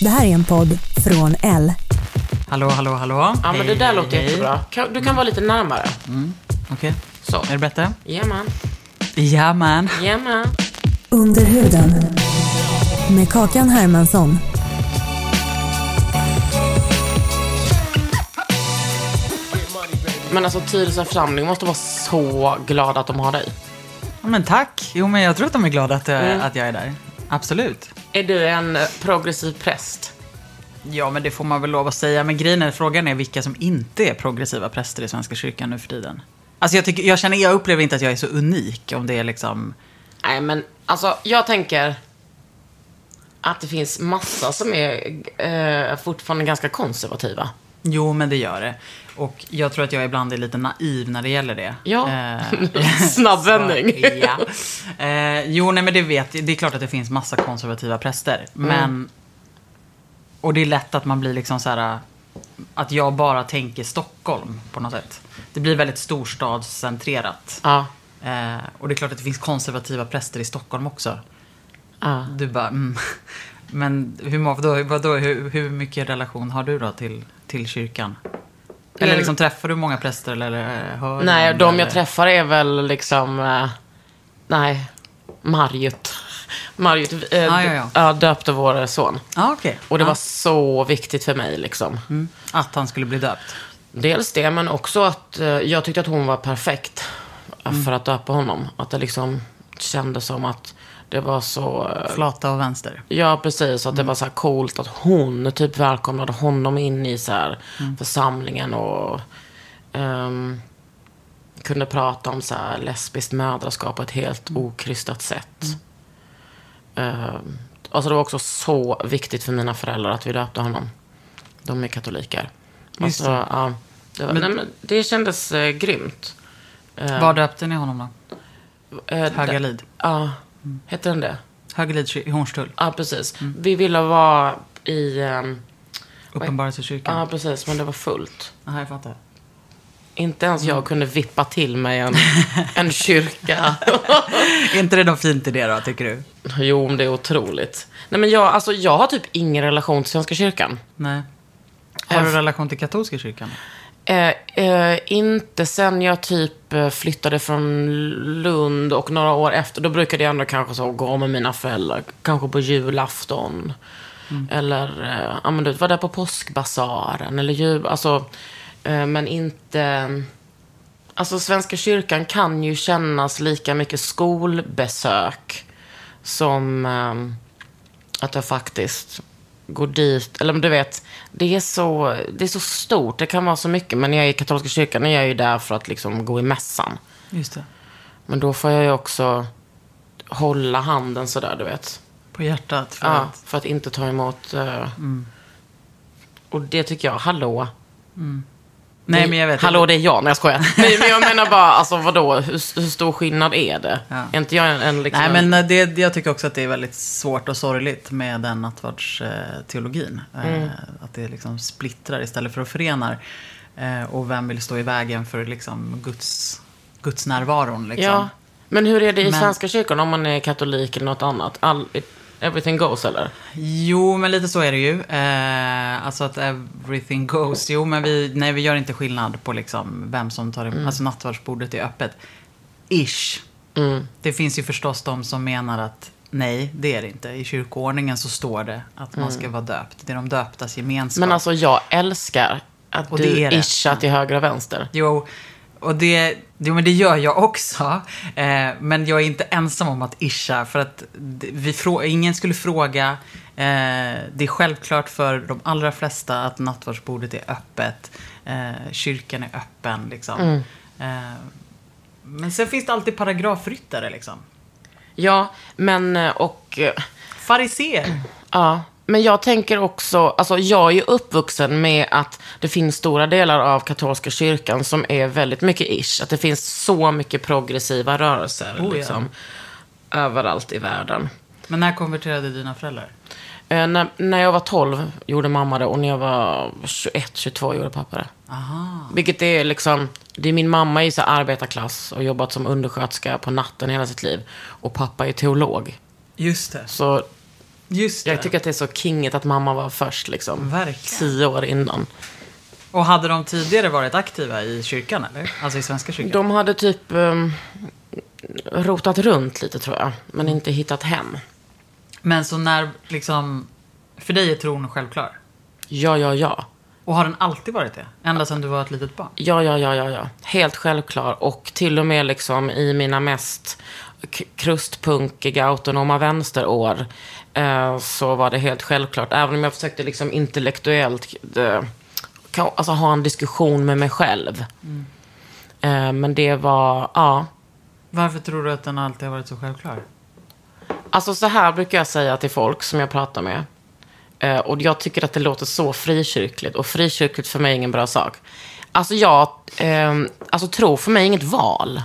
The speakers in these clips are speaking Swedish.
Det här är en podd från L. Hallå, hallå, hallå. Ja, men det där låter jättebra. Kan- Du kan vara lite närmare. Okej. Så. Är det bättre? Jajamän. Ja, man. Jajamän. Under huden. Med Kakan Hermansson. Men alltså Tyresö församling måste vara så glad att de har dig. Ja, men tack. Jo, men jag tror att de är glada att, jag- Mm. att jag är där. Absolut. Är du en progressiv präst? Ja, men det får man väl lov att säga. Men grejen är, frågan är vilka som inte är progressiva präster i Svenska kyrkan nu för tiden. Alltså jag, tycker, jag, känner, jag upplever inte att jag är så unik om det är liksom... Nej, men alltså jag tänker att det finns massa som är eh, fortfarande ganska konservativa. Jo, men det gör det. Och jag tror att jag ibland är lite naiv när det gäller det. Ja. Eh, Snabb vändning. Så, ja. Eh, jo, nej men det vet Det är klart att det finns massa konservativa präster. Mm. Men... Och det är lätt att man blir liksom så här... Att jag bara tänker Stockholm på något sätt. Det blir väldigt storstadscentrerat. Ja. Eh, och det är klart att det finns konservativa präster i Stockholm också. ja. Du bara, mm. Men hur, vadå, hur, hur mycket relation har du då till, till kyrkan? Eller Mm. liksom, träffar du många präster eller eh, hör Nej, de eller? jag träffar är väl liksom... Eh, nej, Marjut. Marjut eh, Ah, ja, ja. döpte vår son. Ja, okej. Och det ja. var så viktigt för mig liksom. mm. Att han skulle bli döpt? Dels det, men också att jag tyckte att hon var perfekt eh, för att döpa honom. Att det liksom kändes som att det var så... eh, Flata och vänster. Ja, precis. Att det var så här coolt att hon typ välkomnade honom in i så här församlingen och ehm, kunde prata om så här lesbiskt mödraskap på ett helt okrystat sätt. Um, alltså det var också så viktigt för mina föräldrar att vi döpte honom. De är katoliker. Alltså, ja, det, var, Men- nej, men det kändes eh, grymt. Var döpte ni honom då? eh, Högalid? Ja, heter den det? Högalid ky- i Hornstull? Ja, precis. Vi ville vara i... ehm, Uppenbarelsekyrkan? Ja, precis. Men det var fullt. Jaha, jag fattar. Inte ens jag kunde vippa till mig en, en kyrka. Är inte det något fint i det då, tycker du? jo, men det är otroligt. Nej, men jag, alltså, jag har typ ingen relation till Svenska kyrkan. Nej. Har du relation till katolska kyrkan? Eh, eh, inte sen jag typ eh, flyttade från Lund och några år efter. Då brukade jag ändå kanske så gå med mina föräldrar. Kanske på julafton. Eller, eh, ja men du var där på påskbasaren. Eller jul, alltså. Eh, men inte... Alltså Svenska kyrkan kan ju kännas lika mycket skolbesök. Som eh, att jag faktiskt går dit. Eller men du vet, det är, så, det är så stort. Det kan vara så mycket. Men när jag är i katolska kyrkan är jag ju där för att liksom gå i mässan. Just det. Men då får jag ju också hålla handen sådär, du vet. På hjärtat? För Ja, att... för att inte ta emot... eh, Och det tycker jag, hallå. Nej, men jag vet Hallå, det är jag. Nej, jag skojar. Nej, men jag menar bara, alltså vadå? Hur, hur stor skillnad är det? Ja. Är inte jag en, en liksom... Nej, men det, jag tycker också att det är väldigt svårt och sorgligt med den nattvardsteologin. Mm. Eh, att det liksom splittrar istället för att förenar. Eh, och vem vill stå i vägen för liksom Guds, Guds närvaron liksom. Ja. Men hur är det i Men- Svenska kyrkan om man är katolik eller något annat? All, everything goes, eller? Jo, men lite så är det ju. Eh, alltså att everything goes. Jo, men vi, nej, vi gör inte skillnad på liksom vem som tar det. Alltså nattvardsbordet är öppet. Ish. Mm. Det finns ju förstås de som menar att Nej, det är det inte. I kyrkoordningen så står det att man ska vara döpt. Det är de döptas gemenskap. Men alltså jag älskar att Och det du är det. ishar till höger och vänster. Jo, och det, jo, men det gör jag också. Eh, men jag är inte ensam om att ischa. För att vi frå, ingen skulle fråga. Eh, det är självklart för de allra flesta att nattvardsbordet är öppet. Eh, kyrkan är öppen. Liksom. Mm. Eh, men sen finns det alltid paragrafryttare. Liksom. Ja, men eh, och... eh, Fariséer. Ja, men jag tänker också, alltså jag är ju uppvuxen med att det finns stora delar av katolska kyrkan som är väldigt mycket ish. Att det finns så mycket progressiva rörelser Oh, ja. liksom, överallt i världen. Men när konverterade dina föräldrar? Eh, när, när jag var 12 gjorde mamma det och när jag var 21, 22 gjorde pappa det. Aha. Vilket är liksom, det är min mamma i så arbetarklass och jobbat som undersköterska på natten hela sitt liv. Och pappa är teolog. Just det. Så Just det. jag tycker att det är så kingigt att mamma var först liksom. Verkligen. Tio år innan. Och hade de tidigare varit aktiva i kyrkan, eller? Alltså i Svenska kyrkan? De hade typ um, rotat runt lite tror jag, men inte hittat hem. Men så när, liksom... För dig är tron självklar? Ja, ja, ja. Och har den alltid varit det? Ända sedan du var ett litet barn? Ja, ja, ja, ja, ja. Helt självklar. Och till och med liksom i mina mest krustpunkiga autonoma vänsterår så var det helt självklart. Även om jag försökte liksom intellektuellt eh, alltså, ha en diskussion med mig själv. Eh, men det var, ja. Varför tror du att den alltid har varit så självklar? Alltså så här brukar jag säga till folk som jag pratar med. Eh, och jag tycker att det låter så frikyrkligt. Och frikyrkligt för mig är ingen bra sak. Alltså jag, eh, alltså tro för mig är inget val.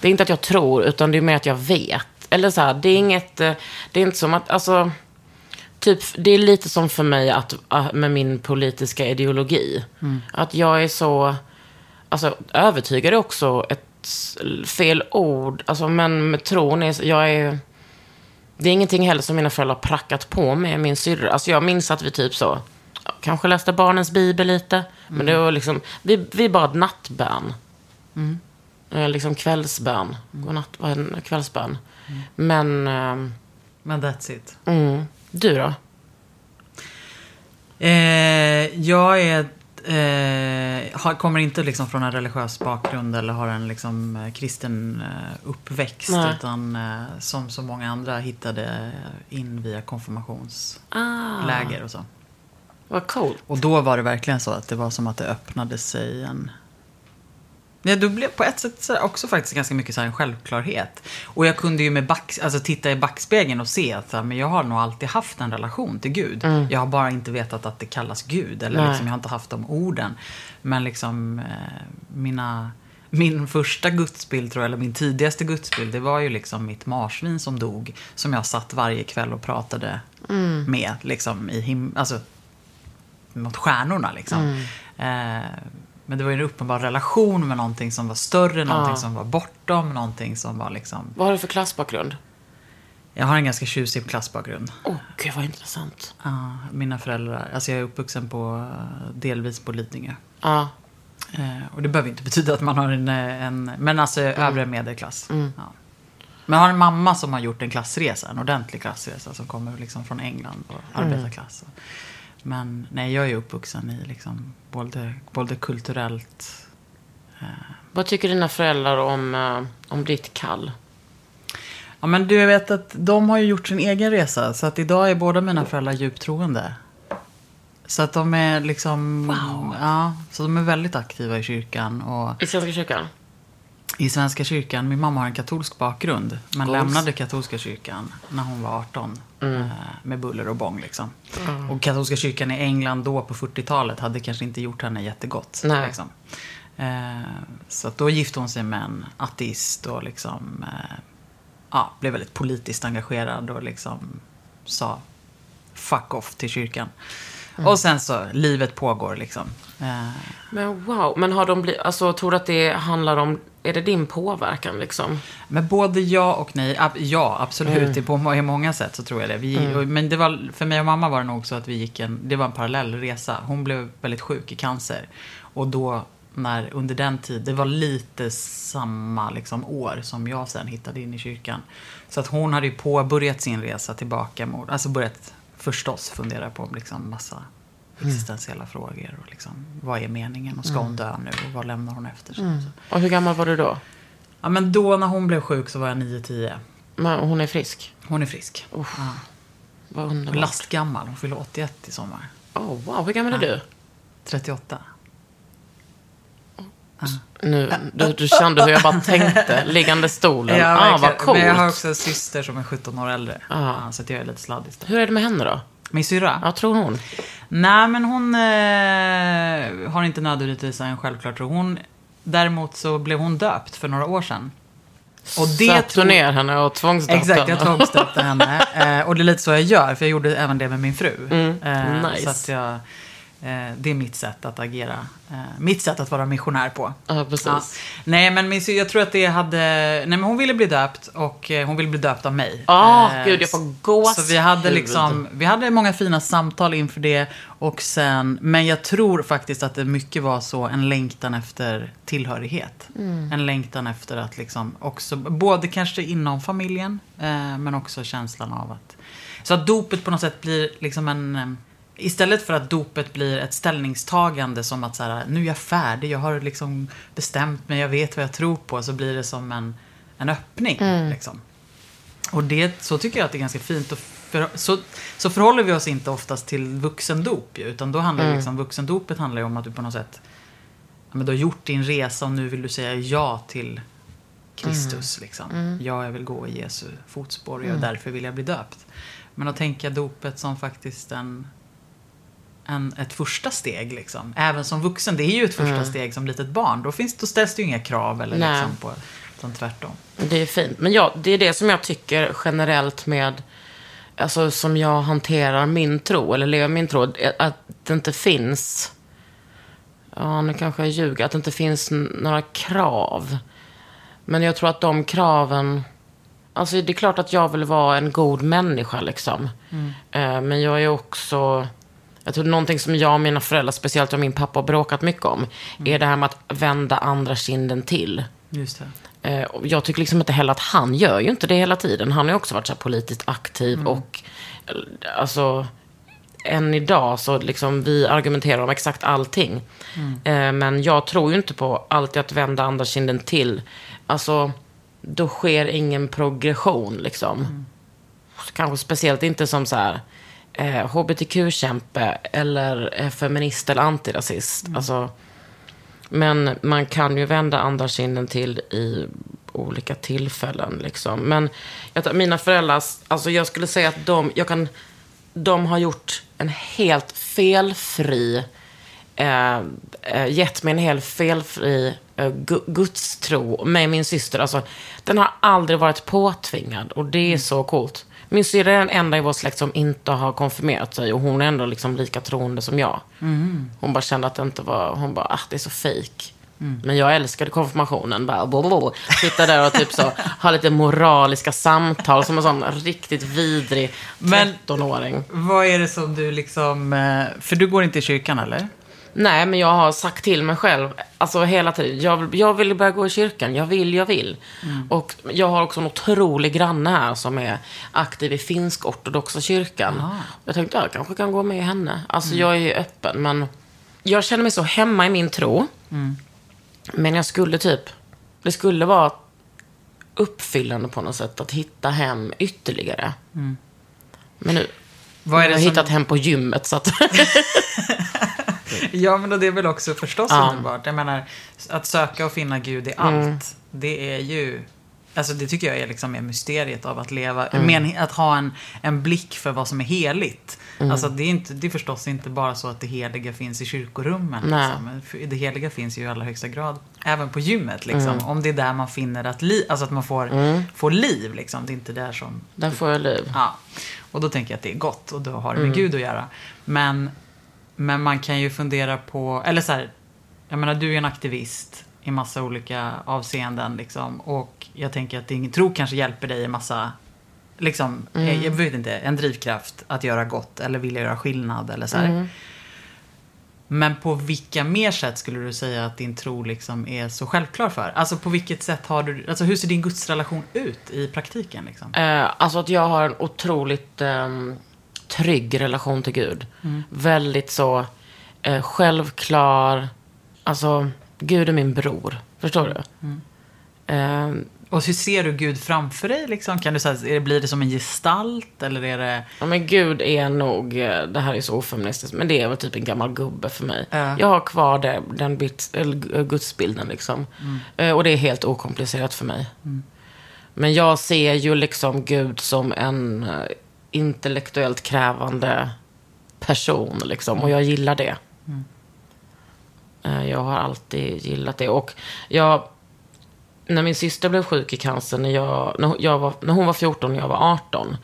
Det är inte att jag tror, utan det är mer att jag vet. Eller så här, det är inget, eh, det är inte som att, alltså, typ, det är lite som för mig att, att med min politiska ideologi. Att jag är så, alltså övertygad är också ett fel ord, alltså men med tron är, jag är, det är ingenting heller som mina föräldrar prackat på med min syrra. Alltså jag minns att vi typ så, kanske läste barnens bibel lite. Men det var liksom, vi, vi bad nattbön. Eh, Liksom kvällsbön. Godnatt, vad är det? Kvällsbön. Men, ehm, Men that's it. mm, du då? Eh, jag är, eh, har, kommer inte liksom från en religiös bakgrund eller har en liksom, eh, kristen eh, uppväxt. Nej. Utan eh, som så många andra hittade in via konfirmationsläger Ah, och så. vad coolt. Och då var det verkligen så att det var som att det öppnade sig en... Ja, då blev på ett sätt också faktiskt ganska mycket så här en självklarhet. Och jag kunde ju med back, alltså titta i backspegeln och se att så här, men jag har nog alltid haft en relation till Gud. Jag har bara inte vetat att det kallas Gud. Eller Nej. liksom, jag har inte haft de orden. Men liksom eh, mina... Min första gudsbild, tror jag, eller min tidigaste gudsbild, det var ju liksom mitt marsvin som dog. Som jag satt varje kväll och pratade med, liksom i him- alltså, mot stjärnorna. Liksom. Mm. Eh, men det var ju en uppenbar relation med någonting som var större, någonting Ja. som var bortom, någonting som var liksom... Vad har du för klassbakgrund? Jag har en ganska tjusig klassbakgrund. Åh, gud vad intressant. Ja, mina föräldrar, alltså jag är uppvuxen på, eh, delvis på Lidingö. Ja, Eh, och det behöver inte betyda att man har en, eh, en men alltså Mm. övre medelklass. Ja. Men jag har en mamma som har gjort en klassresa, en ordentlig klassresa som kommer liksom från England och Mm. Men nej, jag är uppvuxen i liksom både, både kulturellt vad tycker dina föräldrar om, eh, om ditt kall? Ja, men du vet att de har ju gjort sin egen resa. Så att idag är båda mina föräldrar djupt troende. Så att de är liksom... Ja, så de är väldigt aktiva i kyrkan. Och I Svenska kyrkan? I Svenska kyrkan, min mamma har en katolsk bakgrund. Men Goals. lämnade katolska kyrkan när hon var 18. Eh, med buller och bång liksom. Och katolska kyrkan i England då på 40-talet hade kanske inte gjort henne jättegott. Nej. Liksom. Eh, så då gifte hon sig med en ateist och liksom... Eh, ja, blev väldigt politiskt engagerad och liksom sa fuck off till kyrkan. Och sen så, livet pågår liksom. Men wow, men har de blivit, alltså tror du att det handlar om, är det din påverkan liksom? Men både ja och nej. Ja, absolut. Det På många sätt så tror jag det. Vi, och- Men det var, för mig och mamma var det nog så att vi gick en, det var en parallell resa. Hon blev väldigt sjuk i cancer. Och då när, under den tiden, det var lite samma liksom, år som jag sen hittade in i kyrkan. Så att hon hade ju påbörjat sin resa tillbaka mot, alltså börjat förstås fundera på liksom massa existentiella frågor. Och liksom, vad är meningen? Och ska hon dö nu? Och vad lämnar hon efter sig? Så. Och hur gammal var du då? Ja, men då när hon blev sjuk så var jag 9-10. Men hon är frisk. Hon är frisk. Ja. Vad underbart. lastgammal. Hon fyller 81 i sommar. Oh, wow, hur gammal är du? 38. Nu, du, du kände hur jag bara tänkte. Liggande stolen. Ja, ah, vad coolt. Men jag har också en syster som är 17 år äldre. Ah. Så att jag är lite sladdis där. Hur är det med henne då? Min syrra? Ja, tror hon? Nej, men hon eh, har inte nödvändigtvis en självklar tro. Hon, däremot så blev hon döpt för några år sedan. Och det Satte ner henne och tvångsdöpte Exakt, jag henne? tvångsdöpte henne. Eh, och det är lite så jag gör, för jag gjorde även det med min fru. Mm, Eh, nice. Så att jag, det är mitt sätt att agera. Eh, mitt sätt att vara missionär på. Ja, precis. Ja. Nej, men min, jag tror att det hade... Nej, men hon ville bli döpt och eh, hon ville bli döpt av mig. Ah, Eh, gud, jag får gåshud. Så vi hade liksom, vi hade många fina samtal inför det. Och sen, men jag tror faktiskt att det mycket var så en längtan efter tillhörighet. Mm. En längtan efter att liksom också, både kanske inom familjen, eh, men också känslan av att... Så att dopet på något sätt blir liksom en... Istället för att dopet blir ett ställningstagande som att så här, nu är jag färdig, jag har liksom bestämt mig, jag vet vad jag tror på, så blir det som en, en öppning. Liksom. Och det, så tycker jag att det är ganska fint. Och för, så, så förhåller vi oss inte oftast till vuxendop utan då handlar det liksom, vuxendopet handlar ju om att du på något sätt, ja, men du har gjort din resa och nu vill du säga ja till Kristus. Liksom. Ja, jag vill gå i Jesu fotspår och jag, därför vill jag bli döpt. Men att tänka dopet som faktiskt en, en, ett första steg. Liksom. Även som vuxen, det är ju ett första steg som litet barn. Då, finns, då ställs det ju inga krav eller Nej. liksom på, utan tvärtom. Det är fint. Men ja, det är det som jag tycker generellt med, alltså som jag hanterar min tro, eller lever min tro, att det inte finns, ja nu kanske jag ljuger, att det inte finns några krav. Men jag tror att de kraven, alltså det är klart att jag vill vara en god människa liksom. Eh, Men jag är också, jag tror någonting som jag och mina föräldrar, speciellt jag och min pappa har bråkat mycket om, är det här med att vända andra kinden till. Just det. Eh, och Jag tycker liksom inte heller att han gör ju inte det hela tiden. Han har ju också varit så politiskt aktiv och eh, alltså än idag så liksom vi argumenterar om exakt allting. Eh, Men jag tror ju inte på alltid att vända andra kinden till. Alltså, då sker ingen progression liksom. Kanske speciellt inte som så här eh, hbtq-kämpe eller eh, feminist eller antirasist. Alltså, men man kan ju vända andra kinden till i olika tillfällen. Liksom. Men jag, mina föräldrar, alltså jag skulle säga att de, jag kan, de har gjort en helt felfri, eh, eh, gett mig en helt felfri eh, gu- gudstro med min syster. Alltså, den har aldrig varit påtvingad och det är så coolt. Min syrra är den enda i vår släkt som inte har konfirmerat sig och hon är ändå liksom lika troende som jag. Hon bara kände att det inte var, hon bara, ah, det är så fejk. Men jag älskade konfirmationen. Bara, bo, bo, bo. Sitta där och typ så, ha lite moraliska samtal som en sån riktigt vidrig Men- 13-åring. Vad är det som du liksom... eh, För du går inte i kyrkan eller? Nej, men jag har sagt till mig själv, alltså hela tiden, jag, jag vill börja gå i kyrkan, jag vill, jag vill. Och jag har också en otrolig granne här som är aktiv i finsk-ortodoxa kyrkan. Jag tänkte, ja, jag kanske kan gå med henne. Alltså jag är öppen, men jag känner mig så hemma i min tro. Men jag skulle typ, det skulle vara uppfyllande på något sätt att hitta hem ytterligare. Men nu, Vad är jag det har som... hittat hem på gymmet så att... Ja, men det är väl också förstås Ja. underbart. Jag menar, att söka och finna Gud i allt, det är ju... Alltså det tycker jag är liksom är mysteriet av att leva, men att ha en, en blick för vad som är heligt. Alltså det är, inte, det är förstås inte bara så att det heliga finns i kyrkorummen. Liksom. Det heliga finns ju i allra högsta grad även på gymmet. Liksom. Om det är där man finner att, li, alltså att man får, får liv. Liksom. Det är inte där som Där får jag liv. Ja, och då tänker jag att det är gott och då har det med Gud att göra. Men, men man kan ju fundera på, eller så här, jag menar du är en aktivist i massa olika avseenden liksom. Och jag tänker att din tro kanske hjälper dig i massa, liksom, jag, jag vet inte, en drivkraft att göra gott eller vilja göra skillnad eller så här. Men på vilka mer sätt skulle du säga att din tro liksom är så självklar för? Alltså på vilket sätt har du, alltså hur ser din gudsrelation ut i praktiken liksom? Eh, alltså att jag har en otroligt ehm, trygg relation till Gud. Väldigt så eh, självklar. Alltså, Gud är min bror. Förstår du? Eh, Och hur ser du Gud framför dig liksom? Kan du säga, är det- blir det som en gestalt eller är det... ja, men Gud är nog, eh, det här är så ofeministiskt, men det är väl typ en gammal gubbe för mig. Ja. Jag har kvar det, den bit, eh, gudsbilden liksom. Eh, och det är helt okomplicerat för mig. Men jag ser ju liksom Gud som en intellektuellt krävande person liksom. Och jag gillar det. Eh, Jag har alltid gillat det. Och jag, när min syster blev sjuk i cancer, när, jag, när, jag var, när hon var 14 och jag var 18.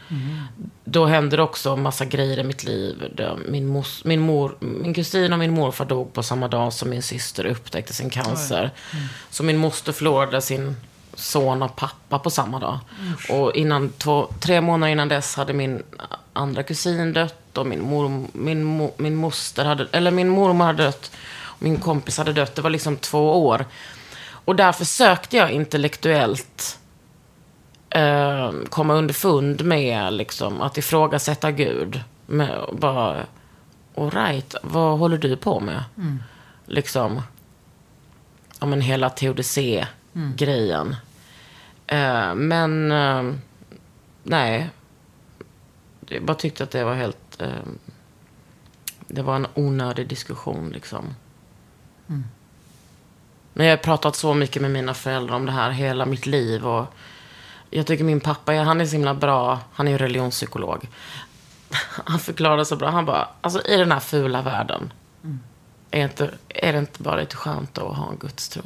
Då hände det också en massa grejer i mitt liv. Min, mos, min, mor, min kusin och min morfar dog på samma dag som min syster upptäckte sin cancer. Så min moster förlorade sin son och pappa på samma dag. Och innan, två, tre månader innan dess hade min andra kusin dött och min, mor, min, mo, min moster hade, eller min mormor hade dött. Och min kompis hade dött. Det var liksom två år. Och där försökte jag intellektuellt eh, komma underfund med liksom, att ifrågasätta Gud. Med, bara, all right, vad håller du på med? Liksom, ja men hela teodicé-grejen. Eh, men, eh, nej. Jag bara tyckte att det var helt, eh, det var en onödig diskussion liksom. Men jag har pratat så mycket med mina föräldrar om det här hela mitt liv. Och jag tycker min pappa, han är så himla bra. Han är ju religionspsykolog. Han förklarar så bra. Han bara, alltså i den här fula världen. Är, inte, är det inte bara lite skönt att ha en gudstro?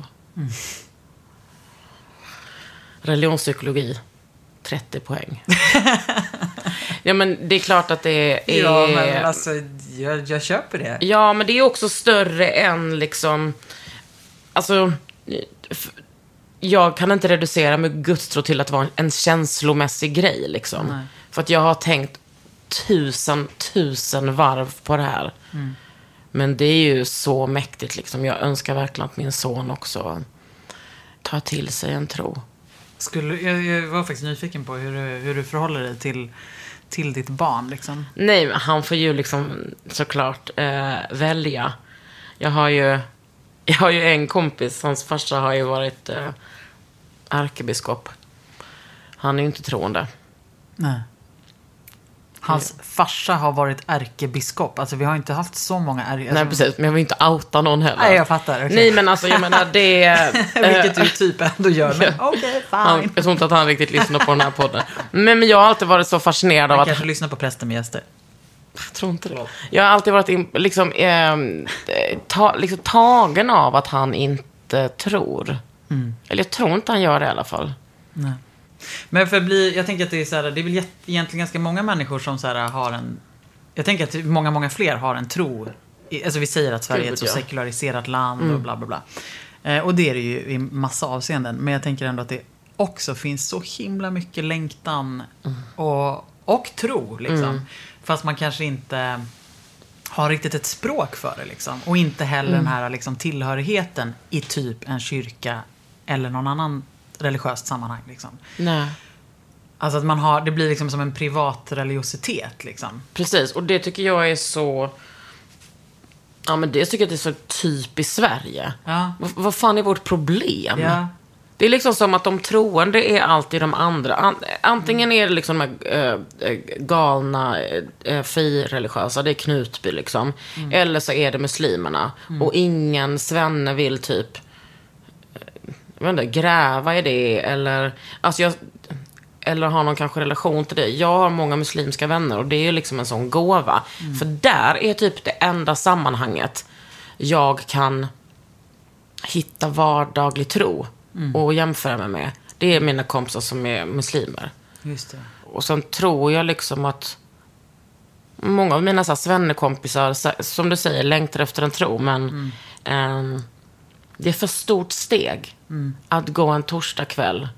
Religionspsykologi, 30 poäng. ja men det är klart att det är... Ja, men alltså jag, jag köper det. Ja, men det är också större än liksom... Alltså, jag kan inte reducera med gudstro till att vara en känslomässig grej. Liksom. Nej. För att jag har tänkt tusen, tusen varv på det här. Men det är ju så mäktigt. Liksom. Jag önskar verkligen att min son också tar till sig en tro. Skulle, jag, jag var faktiskt nyfiken på hur du, hur du förhåller dig till, till ditt barn. Liksom. Nej, men han får ju liksom såklart eh, välja. Jag har ju, jag har ju en kompis, hans farsa har ju varit eh, ärkebiskop. Han är ju inte troende. Nej. Hans farsa har varit ärkebiskop. Alltså vi har inte haft så många ärke... Nej, Alltså, precis. Men jag vill inte outa någon heller. Nej, jag fattar. okej. Nej, men alltså jag menar det... eh, Vilket du typ ändå gör. Men okej, han, fine. jag tror inte att han riktigt lyssnar på den här podden. Men, men jag har alltid varit så fascinerad av Han att kanske lyssnar på prästen med gäster. Jag tror inte det. Jag har alltid varit in, liksom, eh, ta, liksom, tagen av att han inte tror. Eller jag tror inte han gör det i alla fall. Nej. Men för att bli, jag tänker att det är så här, det är väl egentligen ganska många människor som så här har en, jag tänker att många, många fler har en tro. Alltså vi säger att Sverige är ett så ja. sekulariserat land och bla bla bla. Eh, och det är det ju i massa avseenden. Men jag tänker ändå att det också finns så himla mycket längtan och, och tro liksom. Fast man kanske inte har riktigt ett språk för det liksom. Och inte heller den här liksom, tillhörigheten i typ en kyrka eller någon annan religiöst sammanhang liksom. Nej. Alltså att man har, det blir liksom som en privat religiositet liksom. Precis, och det tycker jag är så... Ja, men det tycker jag det är så typiskt Sverige. Ja. Vad, vad fan är vårt problem? Ja. Det är liksom som att de troende är alltid de andra. An, antingen är det liksom de här äh, galna, äh, frireligiösa, det är Knutby liksom. Eller så är det muslimerna. Och ingen svenne vill typ, eh, jag vet inte, gräva i det. Eller, alltså jag, eller har någon kanske relation till det. Jag har många muslimska vänner och det är liksom en sån gåva. För där är typ det enda sammanhanget jag kan hitta vardaglig tro och jämföra mig med. Det är mina kompisar som är muslimer. Just det. Och sen tror jag liksom att många av mina svennekompisar, som du säger, längtar efter en tro. Men ehm, det är för stort steg att gå en torsdagkväll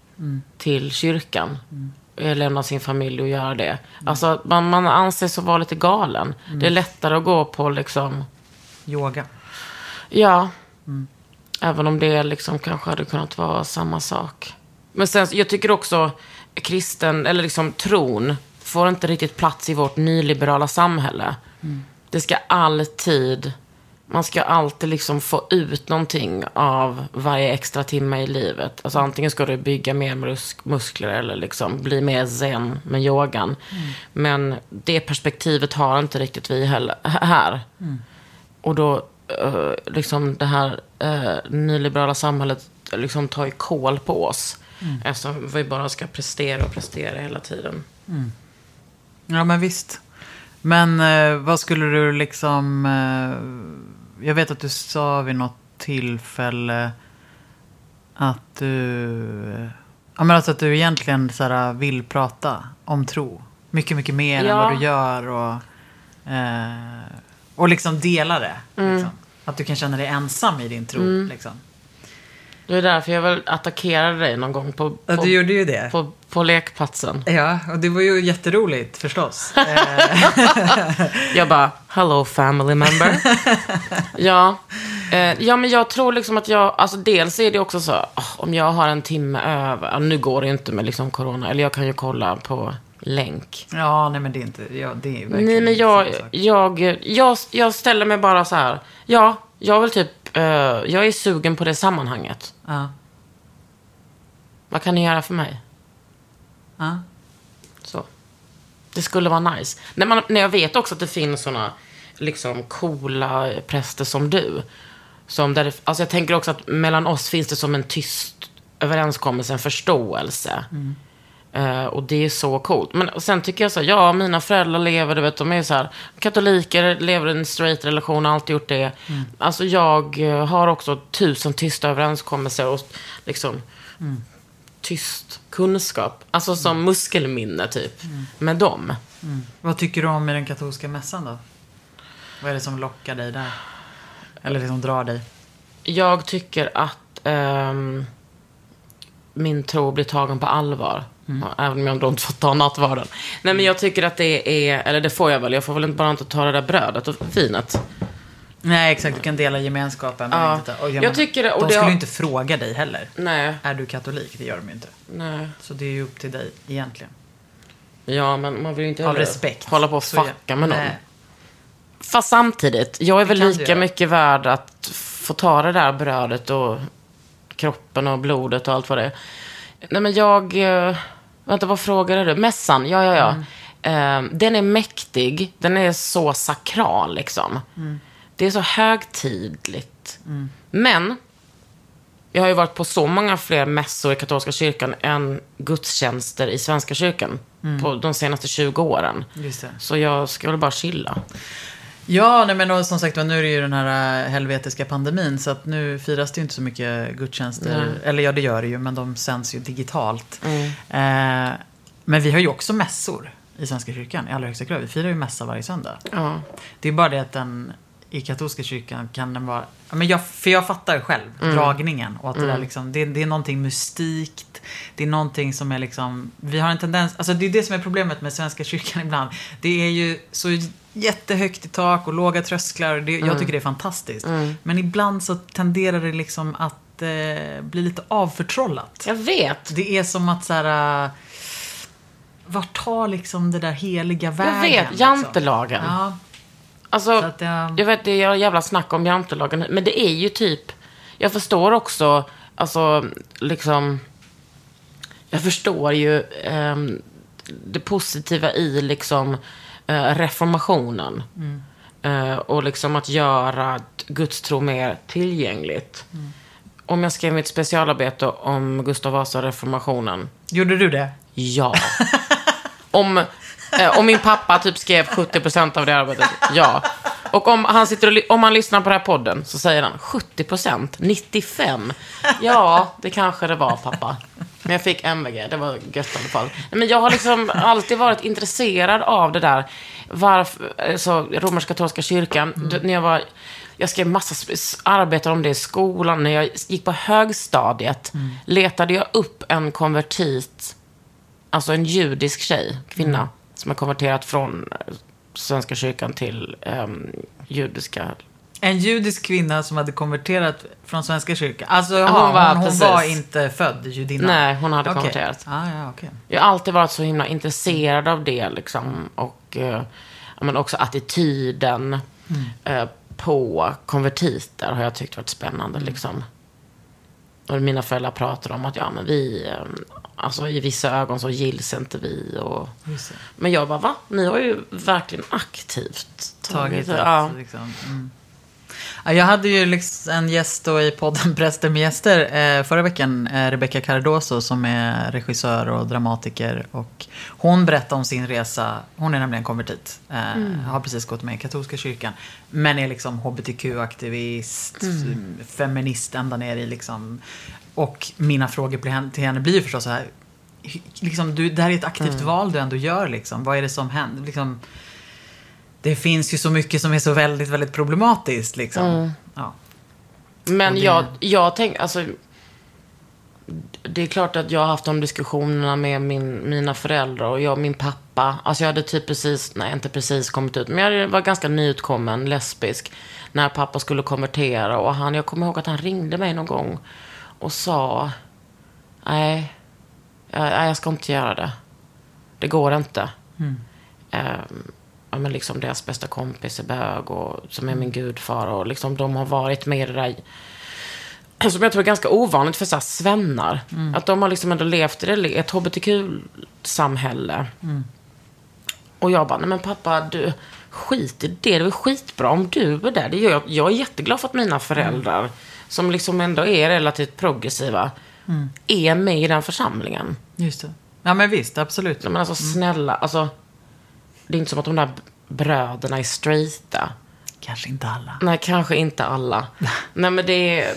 till kyrkan. Lämna sin familj och göra det. Alltså, man, man anses så vara lite galen. Det är lättare att gå på liksom yoga. Ja. Även om det liksom kanske hade kunnat vara samma sak. Men sen, jag tycker också kristen, eller liksom tron, får inte riktigt plats i vårt nyliberala samhälle. Det ska alltid, man ska alltid liksom få ut någonting av varje extra timme i livet. Alltså antingen ska du bygga mer mus- muskler eller liksom bli mer zen med yogan. Men det perspektivet har inte riktigt vi heller, här. Och då, eh, liksom det här uh, nyliberala samhället liksom tar ju kål på oss. Eftersom vi bara ska prestera och prestera hela tiden. Ja, men visst. Men eh, vad skulle du liksom... Jag vet att du sa vid något tillfälle att du... Ja, men alltså att du egentligen så här, vill prata om tro. Mycket, mycket mer än Ja. vad du gör. Och, eh, och liksom dela det. Liksom. Att du kan känna dig ensam i din tro. Liksom. Det är därför jag väl attackerade dig någon gång på, Ja, på, du gjorde ju det. på, på lekplatsen. Ja, och det var ju jätteroligt förstås. Eh, Jag bara, hello family member. ja. Eh, ja, men jag tror liksom att jag, alltså dels är det också så, om jag har en timme över, ja, nu går det ju inte med liksom corona, eller jag kan ju kolla på länk. ja, nej men det är inte... Ja, det är verkligen Nej, men jag, jag, jag, jag ställer mig bara så här, ja, jag vill typ, eh, jag är sugen på det sammanhanget. Ja. Vad kan ni göra för mig? Ja. Så. Det skulle vara nice. När, man, när jag vet också att det finns såna liksom coola präster som du. Som där det, alltså jag tänker också att mellan oss finns det som en tyst överenskommelse, en förståelse. Eh, och det är så coolt. Men sen tycker jag så här, ja, mina föräldrar lever, du vet, de är så här, katoliker, lever i en straight relation, har alltid gjort det. Alltså jag eh, har också tusen tysta överenskommelser och liksom tyst kunskap. Alltså som muskelminne typ. Med dem. Vad tycker du om i den katolska mässan då? Vad är det som lockar dig där? Eller liksom drar dig? Jag tycker att ehm, min tro blir tagen på allvar. Även om jag då inte får ta nattvarden. Nej men jag tycker att det är, eller det får jag väl, jag får väl inte bara inte ta det där brödet och vinet. Nej, exakt. Du kan dela gemenskapen. Men Ja. inte ta, och Jag tycker det- och de det skulle har- ju inte fråga dig heller. Nej, Är du katolik? Det gör de ju inte. nej. Så det är ju upp till dig egentligen. Ja, men man vill ju inte Av respekt. hålla på och fucka med någon. Nej. Fast samtidigt, jag är väl lika mycket värd att få ta det där brödet och kroppen och blodet och allt vad det är. Nej men jag, eh, vänta vad frågade du? Mässan, ja ja ja. Eh, den är mäktig, den är så sakral liksom. Det är så högtidligt. Men, jag har ju varit på så många fler mässor i katolska kyrkan än gudstjänster i svenska kyrkan. På de senaste 20 åren. Så jag ska väl bara chilla. Ja, nej, men och som sagt nu är det ju den här äh, helvetiska pandemin. Så att nu firas det ju inte så mycket gudstjänster. Nej. Eller ja, det gör det ju, men de sänds ju digitalt. Mm. Eh, men vi har ju också mässor i Svenska kyrkan i allra högsta grad. Vi firar ju mässa varje söndag. Ja. Det är bara det att den i katolska kyrkan kan den vara... Men jag, för jag fattar själv Mm. dragningen. Och att det, där liksom, det, det är någonting mystikt. Det är någonting som är liksom... Vi har en tendens... Alltså det är det som är problemet med Svenska kyrkan ibland. Det är ju så jättehögt i tak och låga trösklar. Det, Mm. Jag tycker det är fantastiskt. Men ibland så tenderar det liksom att eh, bli lite avförtrollat. Jag vet. Det är som att så här... äh, Vart tar liksom det där heliga vägen? Jag vet. liksom? Jantelagen. Ja, Alltså, så att, eh, jag vet, det är jävla snack om jantelagen. Men det är ju typ... Jag förstår också, alltså, liksom... Jag förstår ju ehm, det positiva i liksom eh, reformationen. Eh, och liksom att göra gudstro mer tillgängligt. Om jag skrev mitt specialarbete om Gustav Vasa och reformationen. Gjorde du det? Ja. om, eh, om min pappa typ skrev 70% av det arbetet, ja. Och om han, sitter och, om han lyssnar på den här podden så säger han 70%, 95%. Ja, det kanske det var pappa. Men jag fick MVG, det var gött i alla fall. Men jag har liksom alltid varit intresserad av det där. Varför, alltså, romersk-katolska kyrkan, d- när jag var... Jag skrev massa arbeten om det i skolan. När jag gick på högstadiet letade jag upp en konvertit Alltså en judisk tjej, kvinna, som har konverterat från eh, Svenska kyrkan till ehm, judiska En judisk kvinna som hade konverterat från Svenska kyrkan. Alltså, hon jaha, hon, var hon, precis. var inte född judinna? Nej, hon hade Okej. konverterat. Ah, ja, okej. Jag har alltid varit så himla intresserad av det liksom. Och eh, ja, men också attityden eh, på konvertiter har jag tyckt varit spännande liksom. Och mina föräldrar pratar om att ja, men vi, eh, alltså i vissa ögon så gills inte vi. Och, det. men jag bara, va? Ni har ju verkligen aktivt Tagit ett, ja. liksom. Mm. Ja, jag hade ju liksom en gäst då i podden Präster med gäster eh, förra veckan, eh, Rebecca Cardoso som är regissör och dramatiker. Och hon berättade om sin resa, hon är nämligen konvertit, eh, har precis gått med i katolska kyrkan. Men är liksom hbtq-aktivist, feminist ända ner i liksom. Och mina frågor till henne, blir ju förstås så här, liksom, du, det här är ett aktivt val du ändå gör liksom. Vad är det som händer? Liksom, det finns ju så mycket som är så väldigt, väldigt problematiskt liksom. Ja. Men det- jag, jag tänker, alltså. Det är klart att jag har haft de diskussionerna med min, mina föräldrar och jag och min pappa. Alltså jag hade typ precis, nej inte precis kommit ut, men jag var ganska nyutkommen lesbisk. När pappa skulle konvertera och han, jag kommer ihåg att han ringde mig någon gång och sa, nej, jag, jag ska inte göra det. Det går inte. Ehm, ja, men liksom deras bästa kompis är bög och som är min gudfar och liksom de har varit med i det där som jag tror är ganska ovanligt för så här svennar. Att de har liksom ändå levt i ett hbtq-samhälle. Och jag bara, nej men pappa, du, skit i det. Det är skitbra om du är där. Det gör jag. jag är jätteglad för att mina föräldrar, som liksom ändå är relativt progressiva, är med i den församlingen. Just det. Ja men visst, absolut. Men alltså snälla, alltså. Det är inte som att de där bröderna är straighta. Kanske inte alla. Nej, kanske inte alla. Nej, men det är...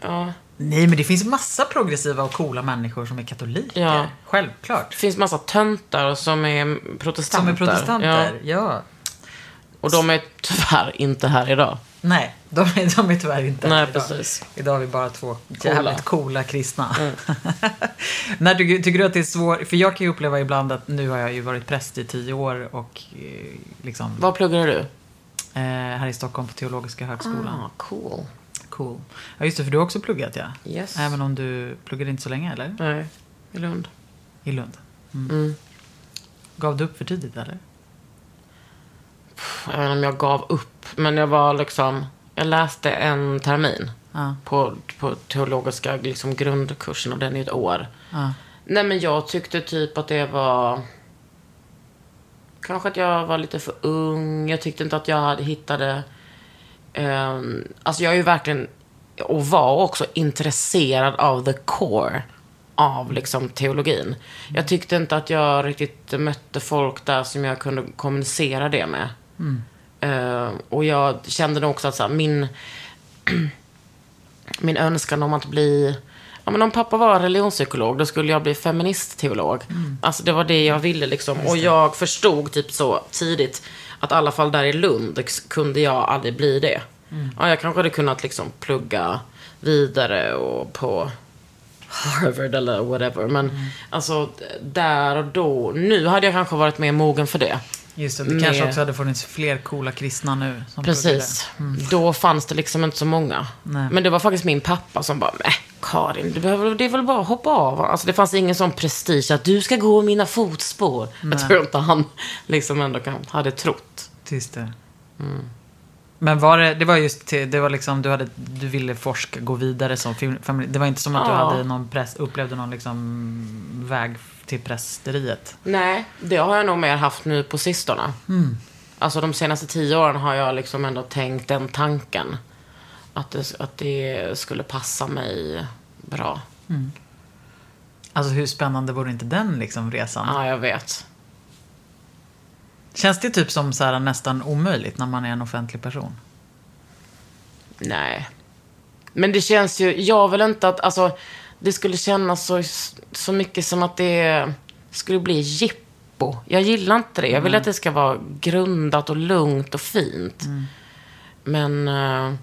Ja. Nej men det finns massa progressiva och coola människor som är katoliker. Ja. Självklart. Det finns massa töntar som är protestanter. Som är protestanter. Ja. Ja. Och de är tyvärr inte här idag. Nej, de är, de är tyvärr inte Nej, idag. precis. Idag har vi bara två Coola. Mm. jävligt coola kristna. När tycker, tycker du att det är svårt? För jag kan ju uppleva ibland att nu har jag ju varit präst i tio år och eh, liksom Vad pluggar du? eh, här i Stockholm på Teologiska högskolan. Ah, cool. Cool. Ja just det, för du har också pluggat ja. Yes. Även om du pluggade inte så länge eller? Nej, i Lund. I Lund. Mm. Gav du upp för tidigt eller? Jag vet inte om jag gav upp, men jag var liksom... Jag läste en termin Ja. på, på teologiska liksom, grundkursen och den är ett år. ja. Nej, men jag tyckte typ att det var... Kanske att jag var lite för ung. Jag tyckte inte att jag hade hittade... Um, alltså jag är ju verkligen, och var också intresserad av the core av liksom teologin. Jag tyckte inte att jag riktigt mötte folk där som jag kunde kommunicera det med. Eh, och jag kände nog också att så här, min, min önskan om att bli... Ja, men om pappa var religionspsykolog, då skulle jag bli feministteolog. Alltså det var det jag ville liksom. Och jag förstod typ så tidigt att i alla fall där i Lund kunde jag aldrig bli det. Ja, jag kanske hade kunnat liksom plugga vidare och på Harvard eller whatever. Men alltså där och då, nu hade jag kanske varit mer mogen för det. Just det, det kanske Med- också hade funnits fler coola kristna nu. Precis. pluggade. Då fanns det liksom inte så många. Nej. Men det var faktiskt min pappa som bara, nej Karin, du behöver, det är väl bara att hoppa av. Alltså det fanns ingen sån prestige att du ska gå mina fotspår. Jag tror inte han liksom ändå kan, hade trott. Just det. Mm. Men var det, det var just till, det var liksom, du, hade, du ville forska, gå vidare som familj. Det var inte som att du Ja. hade någon press, upplevde någon liksom väg till prästeriet. Nej, det har jag nog mer haft nu på sistone. Alltså de senaste tio åren har jag liksom ändå tänkt den tanken. Att det, att det skulle passa mig bra. Alltså hur spännande vore inte den liksom resan? Ja, jag vet. Känns det typ som så här, nästan omöjligt när man är en offentlig person? Nej. Men det känns ju, jag vill inte att, alltså, det skulle kännas så, så mycket som att det skulle bli jippo. Jag gillar inte det. Jag vill att det ska vara grundat och lugnt och fint. Men eh,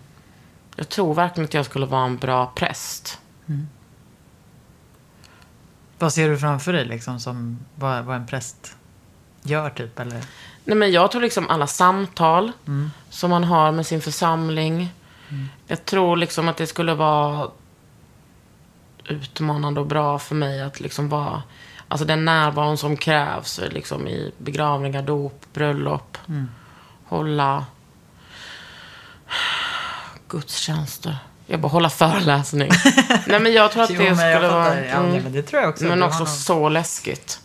jag tror verkligen att jag skulle vara en bra präst. Vad ser du framför dig liksom som vad, vad en präst gör typ? Eller? Nej, men jag tror liksom alla samtal som man har med sin församling. Jag tror liksom att det skulle vara utmanande och bra för mig att liksom vara... Alltså den närvaron som krävs liksom i begravningar, dop, bröllop. Hålla gudstjänster. Jag bara hålla föreläsning. Nej men jag tror att Jo, det skulle vara... Ja, nej, men det tror jag också. Men också så läskigt.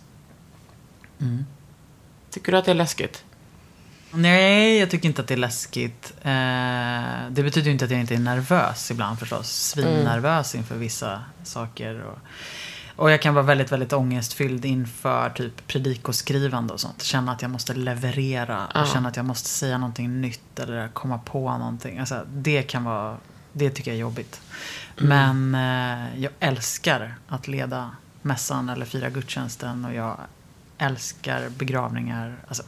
Tycker du att det är läskigt? Nej, jag tycker inte att det är läskigt. Eh, det betyder ju inte att jag inte är nervös ibland förstås. Svinnervös inför vissa saker. Och, och jag kan vara väldigt, väldigt ångestfylld inför typ predikoskrivande och sånt. Känna att jag måste leverera. Och känna att jag måste säga någonting nytt eller komma på någonting. Alltså, det kan vara, det tycker jag är jobbigt. Men eh, jag älskar att leda mässan eller fira gudstjänsten. Och jag älskar begravningar. Alltså,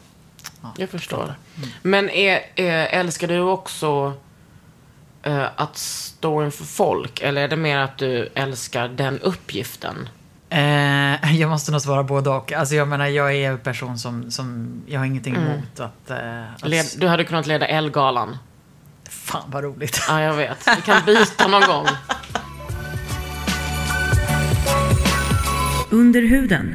ja, Jag förstår. fattar. Men är, är, älskar du också eh, att stå inför folk? Eller är det mer att du älskar den uppgiften? Eh, jag måste nog svara både och. Alltså jag menar, jag är en person som, som jag har ingenting Mm. emot att... Eh, att Led, du hade kunnat leda Elgalan. Fan vad roligt. Ja, jag vet. Vi kan byta någon gång. Under huden.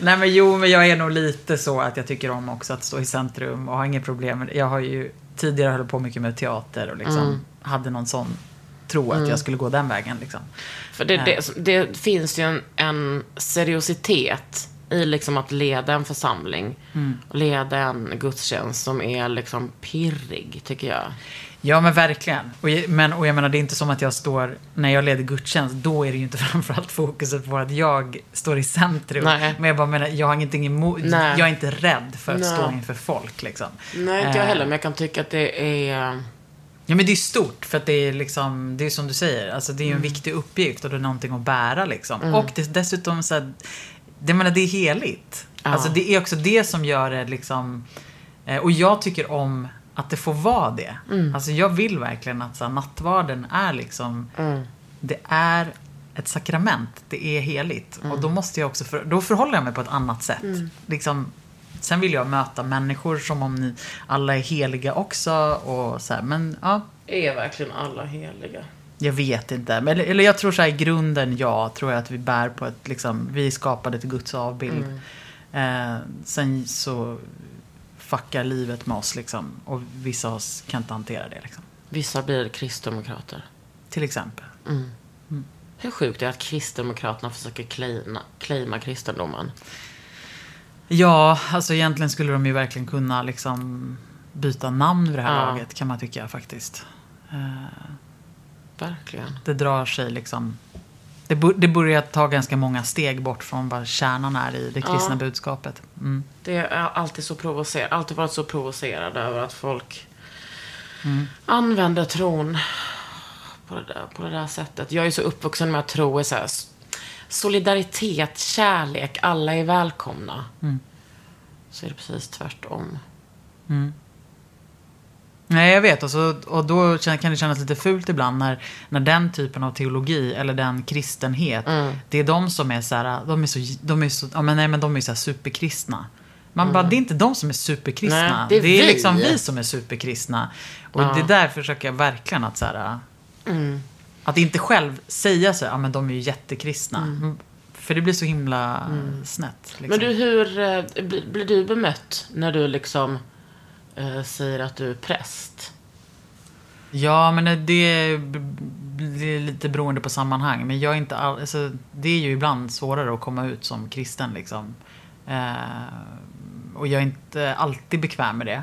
Nej men jo, men jag är nog lite så att jag tycker om också att stå i centrum och har inget problem med det. Jag har ju tidigare hållit på mycket med teater och liksom Mm. hade någon sån tro att jag skulle gå den vägen liksom. För det, det, det finns ju en, en seriositet i liksom att leda en församling. Och leda en gudstjänst som är liksom pirrig, tycker jag. Ja men verkligen. Och, men, och jag menar det är inte som att jag står, när jag leder gudstjänst, då är det ju inte framförallt fokuset på att jag står i centrum. Nej. Men jag bara menar, jag har ingenting emot, Nej. jag är inte rädd för att Nej. stå inför folk liksom. Nej, inte jag Eh, heller, men jag kan tycka att det är... Ja men det är stort för att det är liksom, det är som du säger, alltså det är ju Mm. en viktig uppgift och det är någonting att bära liksom. Och det, dessutom så här, det, menar, det är heligt. Ja. Alltså det är också det som gör det liksom, eh, och jag tycker om att det får vara det. Mm. Alltså jag vill verkligen att så här, nattvarden är liksom, Mm. det är ett sakrament, det är heligt. Mm. Och då måste jag också, för, då förhåller jag mig på ett annat sätt. Liksom, sen vill jag möta människor som om ni alla är heliga också och så här, men ja, Är verkligen alla heliga? jag vet inte. Men, eller, eller jag tror så här i grunden, ja, tror jag att vi bär på ett, liksom, vi skapade till Guds avbild. Eh, sen så fuckar livet med oss liksom. Och vissa av oss kan inte hantera det liksom. Vissa blir kristdemokrater. Till exempel. Hur sjukt är det att kristdemokraterna försöker claima, claima kristendomen? Ja, alltså egentligen skulle de ju verkligen kunna liksom byta namn vid det här Ja. laget kan man tycka faktiskt. Eh, Verkligen. det drar sig liksom... Det, det börjar ta ganska många steg bort från vad kärnan är i det kristna Ja. budskapet. Mm. Det är alltid så provocerad, alltid varit så provocerad över att folk använder tron på det där, på det där sättet. Jag är så uppvuxen med att tro är så här, solidaritet, kärlek, alla är välkomna. Så är det precis tvärtom. Nej, jag vet. Och, så, och då kan det kännas lite fult ibland när, när den typen av teologi eller den kristenhet, det är de som är så här, de är så, de är så, ja men nej men de är så här superkristna. Man bara, det är inte de som är superkristna. Nej, det är vi. liksom vi som är superkristna. Och det där försöker jag verkligen att så här, att inte själv säga så här, ja men de är ju jättekristna. Mm. För det blir så himla snett. Liksom. Men du, hur eh, blir, blir du bemött när du liksom eh, säger att du är präst? Ja, men det- blir lite beroende på sammanhang. Men jag är inte all, alltså, det är ju ibland svårare att komma ut som kristen. Liksom. Eh, och jag är inte alltid bekväm med det.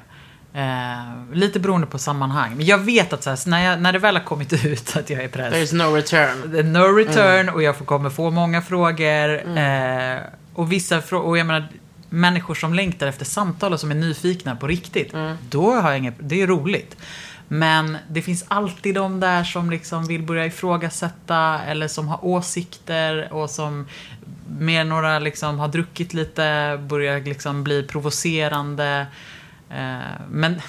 Eh, lite beroende på sammanhang. Men jag vet att så här, när, jag, när det väl har kommit ut att jag är präst. There is no return. Är no return och jag får- kommer få många frågor. Eh, och vissa frågor, och jag menar, människor som längtar efter samtal och som är nyfikna på riktigt. Då har jag inget, det är roligt. Men det finns alltid de där som liksom vill börja ifrågasätta eller som har åsikter och som mer några liksom har druckit lite, börjar liksom bli provocerande. Eh, Men,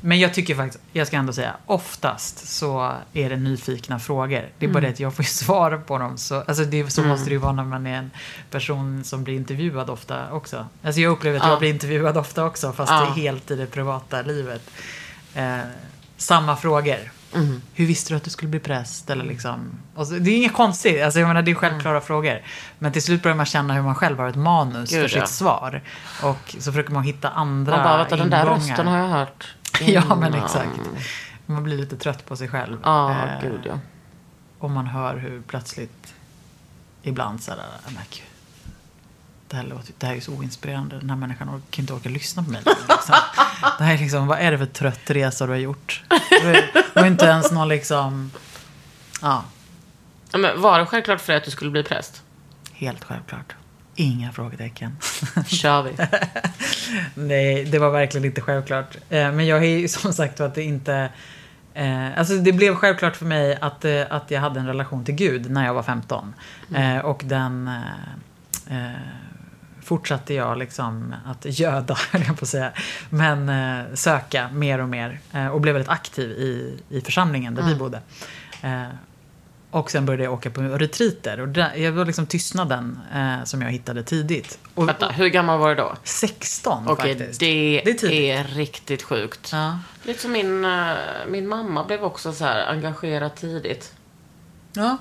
men jag tycker faktiskt, jag ska ändå säga, oftast så är det nyfikna frågor. Det är bara det att jag får ju svara på dem. Så, alltså det, så måste det ju vara när man är en person som blir intervjuad ofta också. Alltså jag upplever att Ja. jag blir intervjuad ofta också, fast Ja. det är helt i det privata livet. Eh, samma frågor. Hur visste du att du skulle bli präst? Eller liksom, så, det är inget konstigt, alltså jag menar, det är självklara frågor. Men till slut börjar man känna hur man själv har ett manus Gud, för sitt ja. svar. Och så försöker man hitta andra Man bara, vänta, den där ingångar. rösten har jag hört. Ja, men exakt. Man blir lite trött på sig själv. Ja, Eh, gud ja. Och man hör hur plötsligt ibland så här, "Nej, men gud. Det här, låter, det här är ju så oinspirerande. Den här människan orkar kan inte orka lyssna på mig. Liksom. Det här är liksom, vad är det för trött resa du har gjort? Var inte ens någon liksom... Ja, Men var det självklart för dig att du skulle bli präst? helt självklart. Inga frågetecken. Kör vi. Nej, det var verkligen inte självklart. Eh, Men jag är ju som sagt att det inte... Eh, alltså det blev självklart för mig att, eh, att jag hade en relation till Gud när jag var 15. Eh, och den fortsatte jag liksom att göda, höll jag på att säga. Men eh, söka mer och mer. Eh, och blev väldigt aktiv i, i församlingen där vi bodde. Eh, och sen började jag åka på retreater. Och där, jag var liksom tystnaden eh, som jag hittade tidigt. Och, Vänta, hur gammal var du då? 16 Okej, faktiskt. det, Det är tidigt. är riktigt sjukt. Ja. Lite som min, eh, min mamma blev också så här engagerad tidigt. Ja.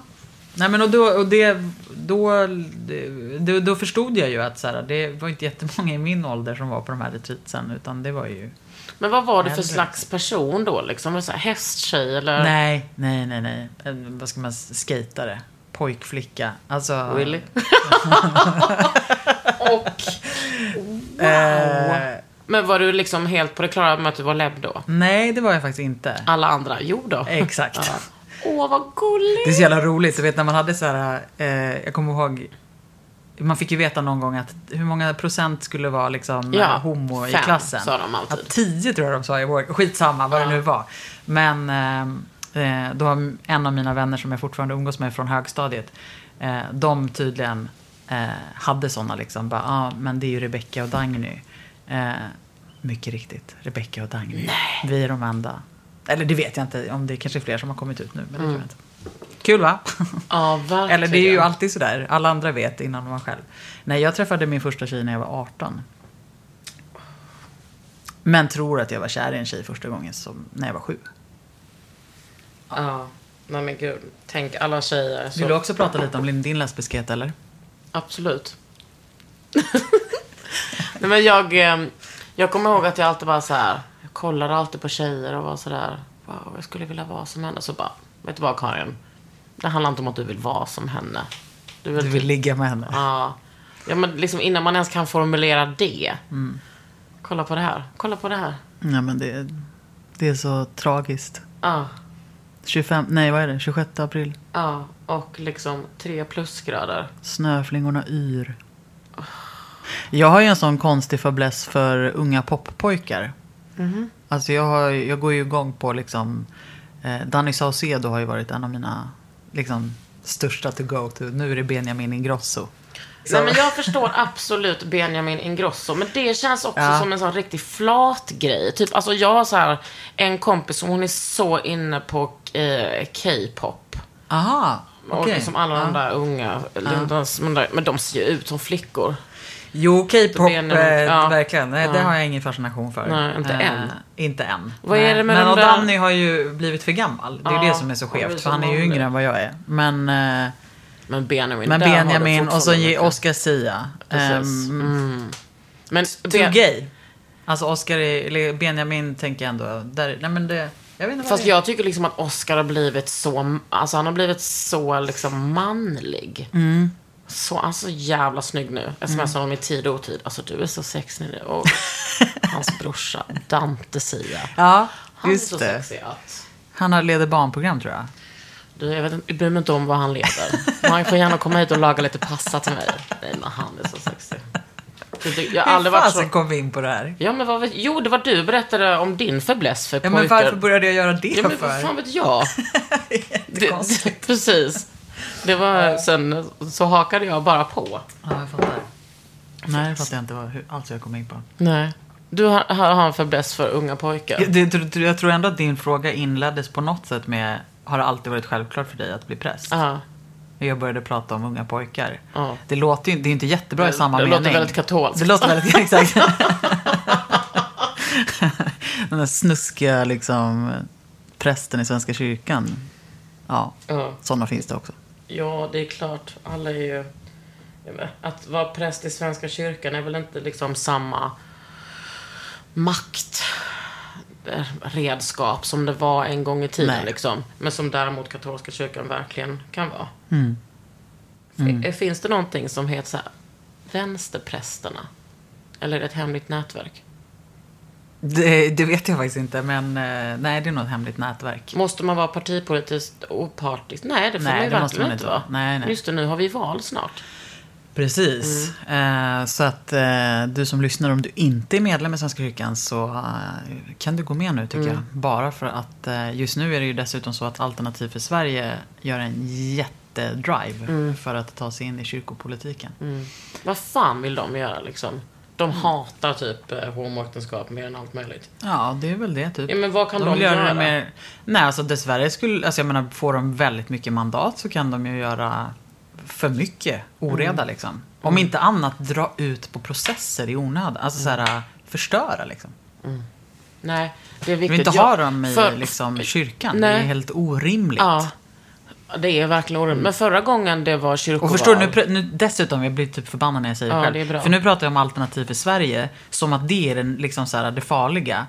Nej men och då, och det, då, då, då förstod jag ju att så här, det var inte jättemånga i min ålder som var på de här retreatsen. Utan det var ju... Men vad var du för slags person då? Liksom? Var det så här hästtjej eller? Nej, nej, nej, nej. Vad ska man s- Skatare. Pojkflicka. Alltså... Really? Och... Eh, Men var du liksom helt på det klara med att du var lebb då? nej, det var jag faktiskt inte. Alla andra? Jo då. Exakt. Åh, vad gulligt. Det är så jävla roligt. Du vet när man hade så här, eh, jag kommer ihåg, man fick ju veta någon gång att hur många procent skulle vara liksom Ja, eh, homo i fem, klassen. sa de alltid. Att 10 tror jag de sa i vår, skitsamma vad det nu var. Men eh, eh, då har en av mina vänner som jag fortfarande umgås med från högstadiet, eh, de tydligen eh, hade sådana liksom, bara, ah, men det är ju Rebecca och Dagny. Eh, mycket riktigt, Rebecca och Dagny. Vi är de enda. Eller det vet jag inte, om det kanske är fler som har kommit ut nu, men det tror jag inte. Kul va? Ja, verkligen. Eller det är ju alltid sådär. Alla andra vet innan man själv. Nej, jag träffade min första tjej när jag var 18. Men tror att jag var kär i en tjej första gången som, när jag var sju. Ja. Nej men gud. Tänk alla tjejer. Så... Vill du också prata lite om din- lesbiskhet eller? Absolut. Nej men jag... eh, Jag kommer ihåg att jag alltid var så här. Jag kollade alltid på tjejer och var så där. Wow, jag skulle vilja vara som henne. Så bara, vet du vad Karin? Det handlar inte om att du vill vara som henne. Du vill, Du vill ligga med henne? Ja. Ja men liksom innan man ens kan formulera det. Mm. Kolla på det här. Kolla på det här. Ja, men det, det är så tragiskt. Ja. 25, nej vad är det? 26 april. Ja. Och liksom tre plusgrader. Snöflingorna yr. Jag har ju en sån konstig fäbless för unga poppojkar. Alltså jag, har, jag går ju igång på liksom Eh, Danny Saucedo har ju varit en av mina liksom, största to go to. Nu är det Benjamin Ingrosso. Nej, men jag förstår absolut Benjamin Ingrosso, men det känns också Ja. som en sån riktig flat grej. Typ, alltså jag har så här en kompis som hon är så inne på eh, K-pop. Aha, Och okej. liksom alla de Ja. där unga, de, de, de, men de ser ju ut som flickor. Jo, K-pop, eh, ja. verkligen. Nej, Det Ja. har jag ingen fascination för. Nej, inte än. Inte än. Vad är det med Men där- Danny har ju blivit för gammal. Det är Ja, det som är så skevt. För han är ju yngre än vad jag är. Men, eh, Men Benjamin, men Benjamin och så. Oscar Sia. Precis. Ehm, Mm. Men Too Ben- gay. Alltså Oscar, eller Benjamin tänker jag ändå, där, nej men det, jag vet inte Fast det jag tycker liksom att Oscar har blivit så, alltså han har blivit så liksom manlig. Mm. Så, alltså jävla snygg nu. Smsar honom i tid och otid. Alltså du är så sexig nu. Och hans brorsa, Dante Sia. Ja, Han är så det. sexig att... Han har leder barnprogram tror jag. Du, jag, vet, inte- jag bryr mig inte om vad han leder. Han får gärna komma hit och laga lite pasta till mig. Nej, men han är så sexig. Jag, jag har aldrig Hur fasen så... kom vi in på det här? Ja, men vad. Jo, det var du berättade om din fäbless för Ja, pojkar. men varför började jag göra det Ja, men vad för? fan vet jag? det, Jättekonstigt. precis. Det var, sen så hakade jag bara på. Ja, jag fattar. Nej, det fattar jag inte vad, hur, alls jag kom in på. Nej. Du har, har en fäbless för unga pojkar. Jag, det, jag tror ändå att din fråga inleddes på något sätt med Har det alltid varit självklart för dig att bli präst? Ja. Jag började prata om unga pojkar. Ja. Det låter ju det är inte jättebra i Det- samma det mening. låter väldigt katolskt. Det låter väldigt, exakt. Den där snuskiga liksom prästen i Svenska kyrkan. Ja, Ja. sådana finns det också. Ja, det är klart. Alla är ju... Att vara präst i Svenska kyrkan är väl inte liksom samma makt eh, som det var en gång i tiden. Nej. Liksom. Men som däremot katolska kyrkan verkligen kan vara. Mm. F- Finns det någonting som heter så här, vänsterprästerna? Eller är det ett hemligt nätverk? Det, det vet jag faktiskt inte, men eh, nej, det är nog ett hemligt nätverk. Måste man vara partipolitiskt opartisk? Nej, det får Nej, man ju det verkligen man inte vara. Nej, nej. Just det, nu har vi val snart. Precis. Eh, så att eh, du som lyssnar, om du inte är medlem i Svenska kyrkan så eh, kan du gå med nu tycker jag. Bara för att eh, just nu är det ju dessutom så att Alternativ för Sverige gör en jättedrive för att ta sig in i kyrkopolitiken. Vad fan vill de göra liksom? De hatar typ eh, homoäktenskap mer än allt möjligt. Ja, det är väl det typ. Ja, men vad kan de vill göra? göra? Det mer... Nej, alltså dessvärre skulle, alltså jag menar, får de väldigt mycket mandat så kan de ju göra för mycket oreda Mm. liksom. Om inte annat dra ut på processer i onödan. Alltså så här, förstöra liksom. Nej, det är Vi viktigt. vill inte Jag- ha dem i för- liksom, kyrkan. Det Nej. är helt orimligt. Ja, det är verkligen orimligt. Men förra gången det var kyrkoval. Och förstår du, nu, nu, dessutom, jag blir typ förbannad när jag säger Ja, det själv. det är. För nu pratar jag om Alternativ för Sverige som att det är den, liksom så här, det farliga.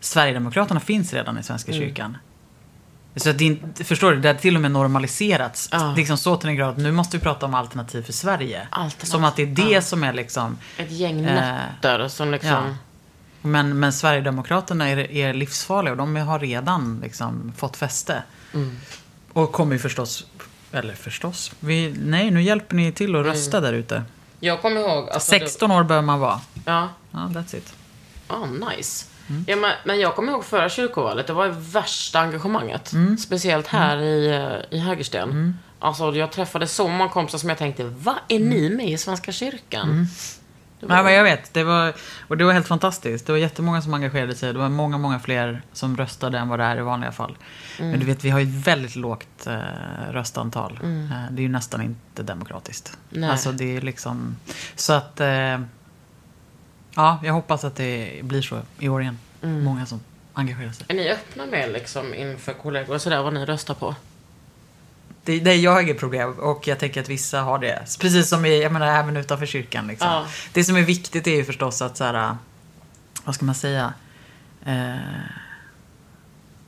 Sverigedemokraterna finns redan i Svenska Mm. kyrkan. Så det, inte- förstår du, det har till och med normaliserats. Ja. Liksom så till den grad att nu måste vi prata om Alternativ för Sverige. Alternativ, Som att det är det som är liksom... Ett gäng Eh, nötter som liksom... Ja. Men, men Sverigedemokraterna är, är livsfarliga och de har redan liksom fått fäste. Mm. Och kommer förstås, eller förstås, vi, nej nu hjälper ni till att rösta Mm. där ute. Jag kommer ihåg... Alltså, 16 år bör man vara. Ja. Ja, that's it. Ah, nice. Mm. Ja, men, men jag kommer ihåg förra kyrkovalet. Det var ju värsta engagemanget. Mm. Speciellt här i, eh, i Hägersten. Alltså, jag träffade så många kompisar som jag tänkte, vad är Mm. ni med i Svenska kyrkan? Det var- men jag vet. Det var, och det var helt fantastiskt. Det var jättemånga som engagerade sig. Det var många, många fler som röstade än vad det är i vanliga fall. Mm. Men du vet, vi har ju ett väldigt lågt eh, röstantal. Eh, det är ju nästan inte demokratiskt. Nej. Alltså det är liksom... Så att... Eh, ja, jag hoppas att det blir så i år igen. Mm. Många som engagerar sig. Är ni öppna med liksom inför kollegor och sådär vad ni röstar på? Det, det, jag har inget problem och jag tänker att vissa har det. Precis som i, jag menar, även utanför kyrkan. Liksom. Ja. Det som är viktigt är ju förstås att så här, vad ska man säga? Eh,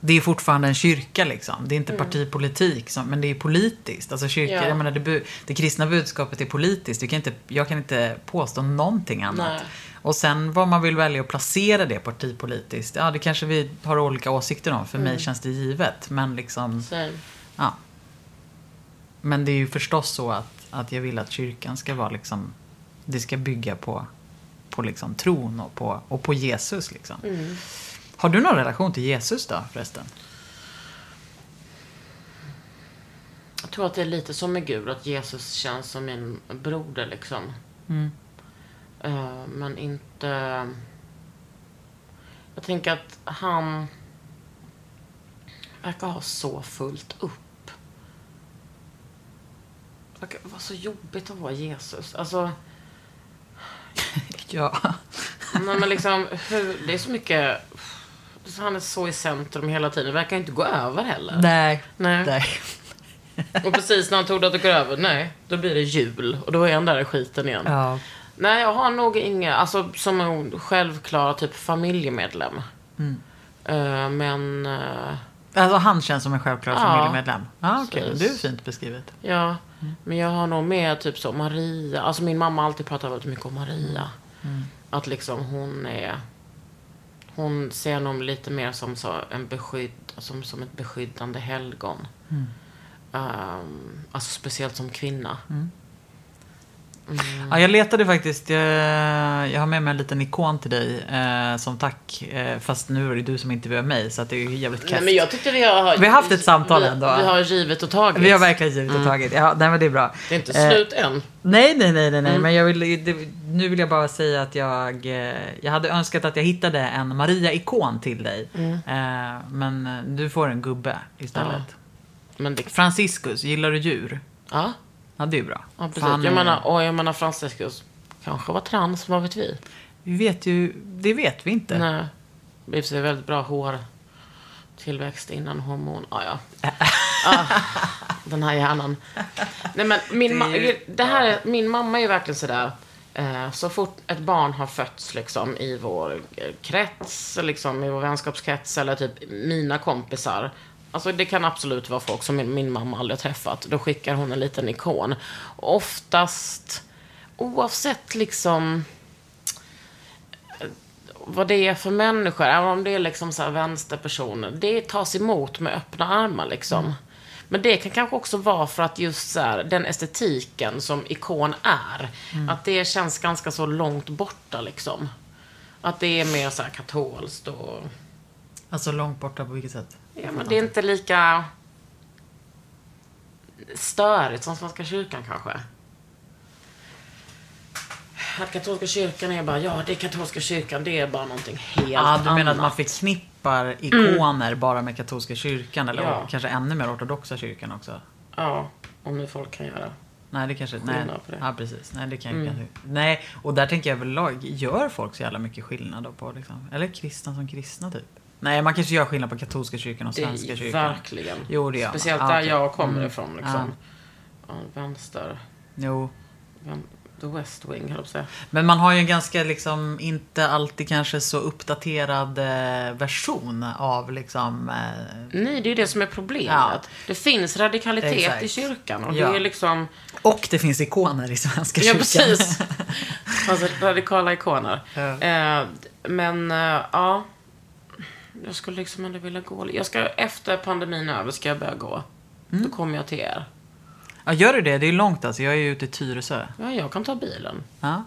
det är fortfarande en kyrka liksom. Det är inte partipolitik, som, men det är politiskt. Alltså kyrka, Ja. jag menar, det, bu- det kristna budskapet är politiskt. Du kan inte, jag kan inte påstå någonting annat. Nej. Och sen vad man vill välja att placera det partipolitiskt. Ja, det kanske vi har olika åsikter om. För mig känns det givet. Men liksom... Sen, Ja. Men det är ju förstås så att, att jag vill att kyrkan ska vara liksom, det ska bygga på, på liksom tron och på, och på Jesus liksom. Mm. Har du någon relation till Jesus då förresten? tror att det är lite som med Gud, att Jesus känns som min broder liksom. Eh, men inte... Jag tänker att han verkar ha så fullt upp. Verkar vara så jobbigt att vara Jesus. Alltså, Ja. nej, men liksom, hur, det är så mycket... Han är så i centrum hela tiden. Det verkar inte gå över heller. Nej. Nej. Nej. Och precis när han trodde att det går över, nej, då blir det jul. Och då är han där i skiten igen. Ja. Nej, jag har nog inga, alltså som en självklar typ familjemedlem. Eh, men, eh, Alltså han känns som en självklar Ja. familjemedlem. Ja, okej. Precis. Det är fint beskrivet. ja. Men jag har nog mer typ så Maria. Alltså min mamma har alltid pratat väldigt mycket om Maria. Att liksom hon är, hon ser nog lite mer som så en beskydd, som, som ett beskyddande helgon. Ehm, alltså speciellt som kvinna. Ja, jag letade faktiskt. Jag, jag har med mig en liten ikon till dig eh, som tack. Eh, fast nu är det du som intervjuar mig så det är ju jävligt Nej, kast. men jag tyckte vi har... Vi har haft ett samtal vi, ändå. Vi har givit och tagit. Vi har verkligen givit och tagit. Ja, nej men det är bra. Det är inte Eh, slut än. Nej, nej, nej, nej, nej. Mm. men jag vill, det, nu vill jag bara säga att jag, eh, jag hade önskat att jag hittade en Maria-ikon till dig. Mm. Eh, men eh, du får en gubbe istället. Men det, Franciscus, gillar du djur? ja, Ja, det är bra. ja precis. Fan, jag eh, menar, och jag menar Franciscus kanske var trans, vad vet vi? Vi vet ju, det vet vi inte. Nej. I och för sig väldigt bra hår. Tillväxt innan hormon. Ah, ja. ah, den här hjärnan. Nej, men min, Det- det här är, min mamma är ju verkligen sådär. Eh, så fort ett barn har fötts liksom, i vår eh, krets, liksom, i vår vänskapskrets eller typ mina kompisar. Alltså det kan absolut vara folk som min, min mamma aldrig har träffat. Då skickar hon en liten ikon. Och oftast, oavsett liksom vad det är för människor, även om det är liksom så här vänsterpersoner, det tas emot med öppna armar liksom. Men det kan kanske också vara för att just så här, den estetiken som ikon är, att det känns ganska så långt borta liksom. Att det är mer så här katolskt och... Alltså långt borta på vilket sätt? Ja, men det är inte lika störigt som Svenska kyrkan kanske. Att katolska kyrkan är bara, ja det är katolska kyrkan, det är bara någonting helt Ja, du menar att man annat. förknippar ikoner bara med katolska kyrkan? Eller Ja. kanske ännu mer ortodoxa kyrkan också? Ja, om nu folk kan göra. Nej, det kanske... Nej, på det. Ja, precis. Nej, det kan Mm. kanske... Nej, och där tänker jag överlag, gör folk så jävla mycket skillnad på liksom? Eller kristna som kristna typ? Nej, man kanske gör skillnad på katolska kyrkan och svenska kyrkan. verkligen. Jo, det gör. Speciellt Ja, där okej. jag kommer Mm. ifrån liksom. Ja. vänster. Jo. The West Wing, höll jag säga. Men man har ju en ganska liksom inte alltid kanske så uppdaterad eh, version av liksom... Eh, Nej, det är ju det som är problemet. Ja. Det finns radikalitet Exakt. i kyrkan och Ja. det är liksom... och det finns ikoner i svenska Ja, kyrkan. precis. alltså radikala ikoner. Ja. Eh, men, eh, ja. Jag skulle liksom ändå vilja gå. Jag ska, efter pandemin är över ska jag börja gå. Mm. Då kommer jag till er. Ja, gör du det? Det är långt alltså. Jag är ute i Tyresö. Ja, jag kan ta bilen. Ja.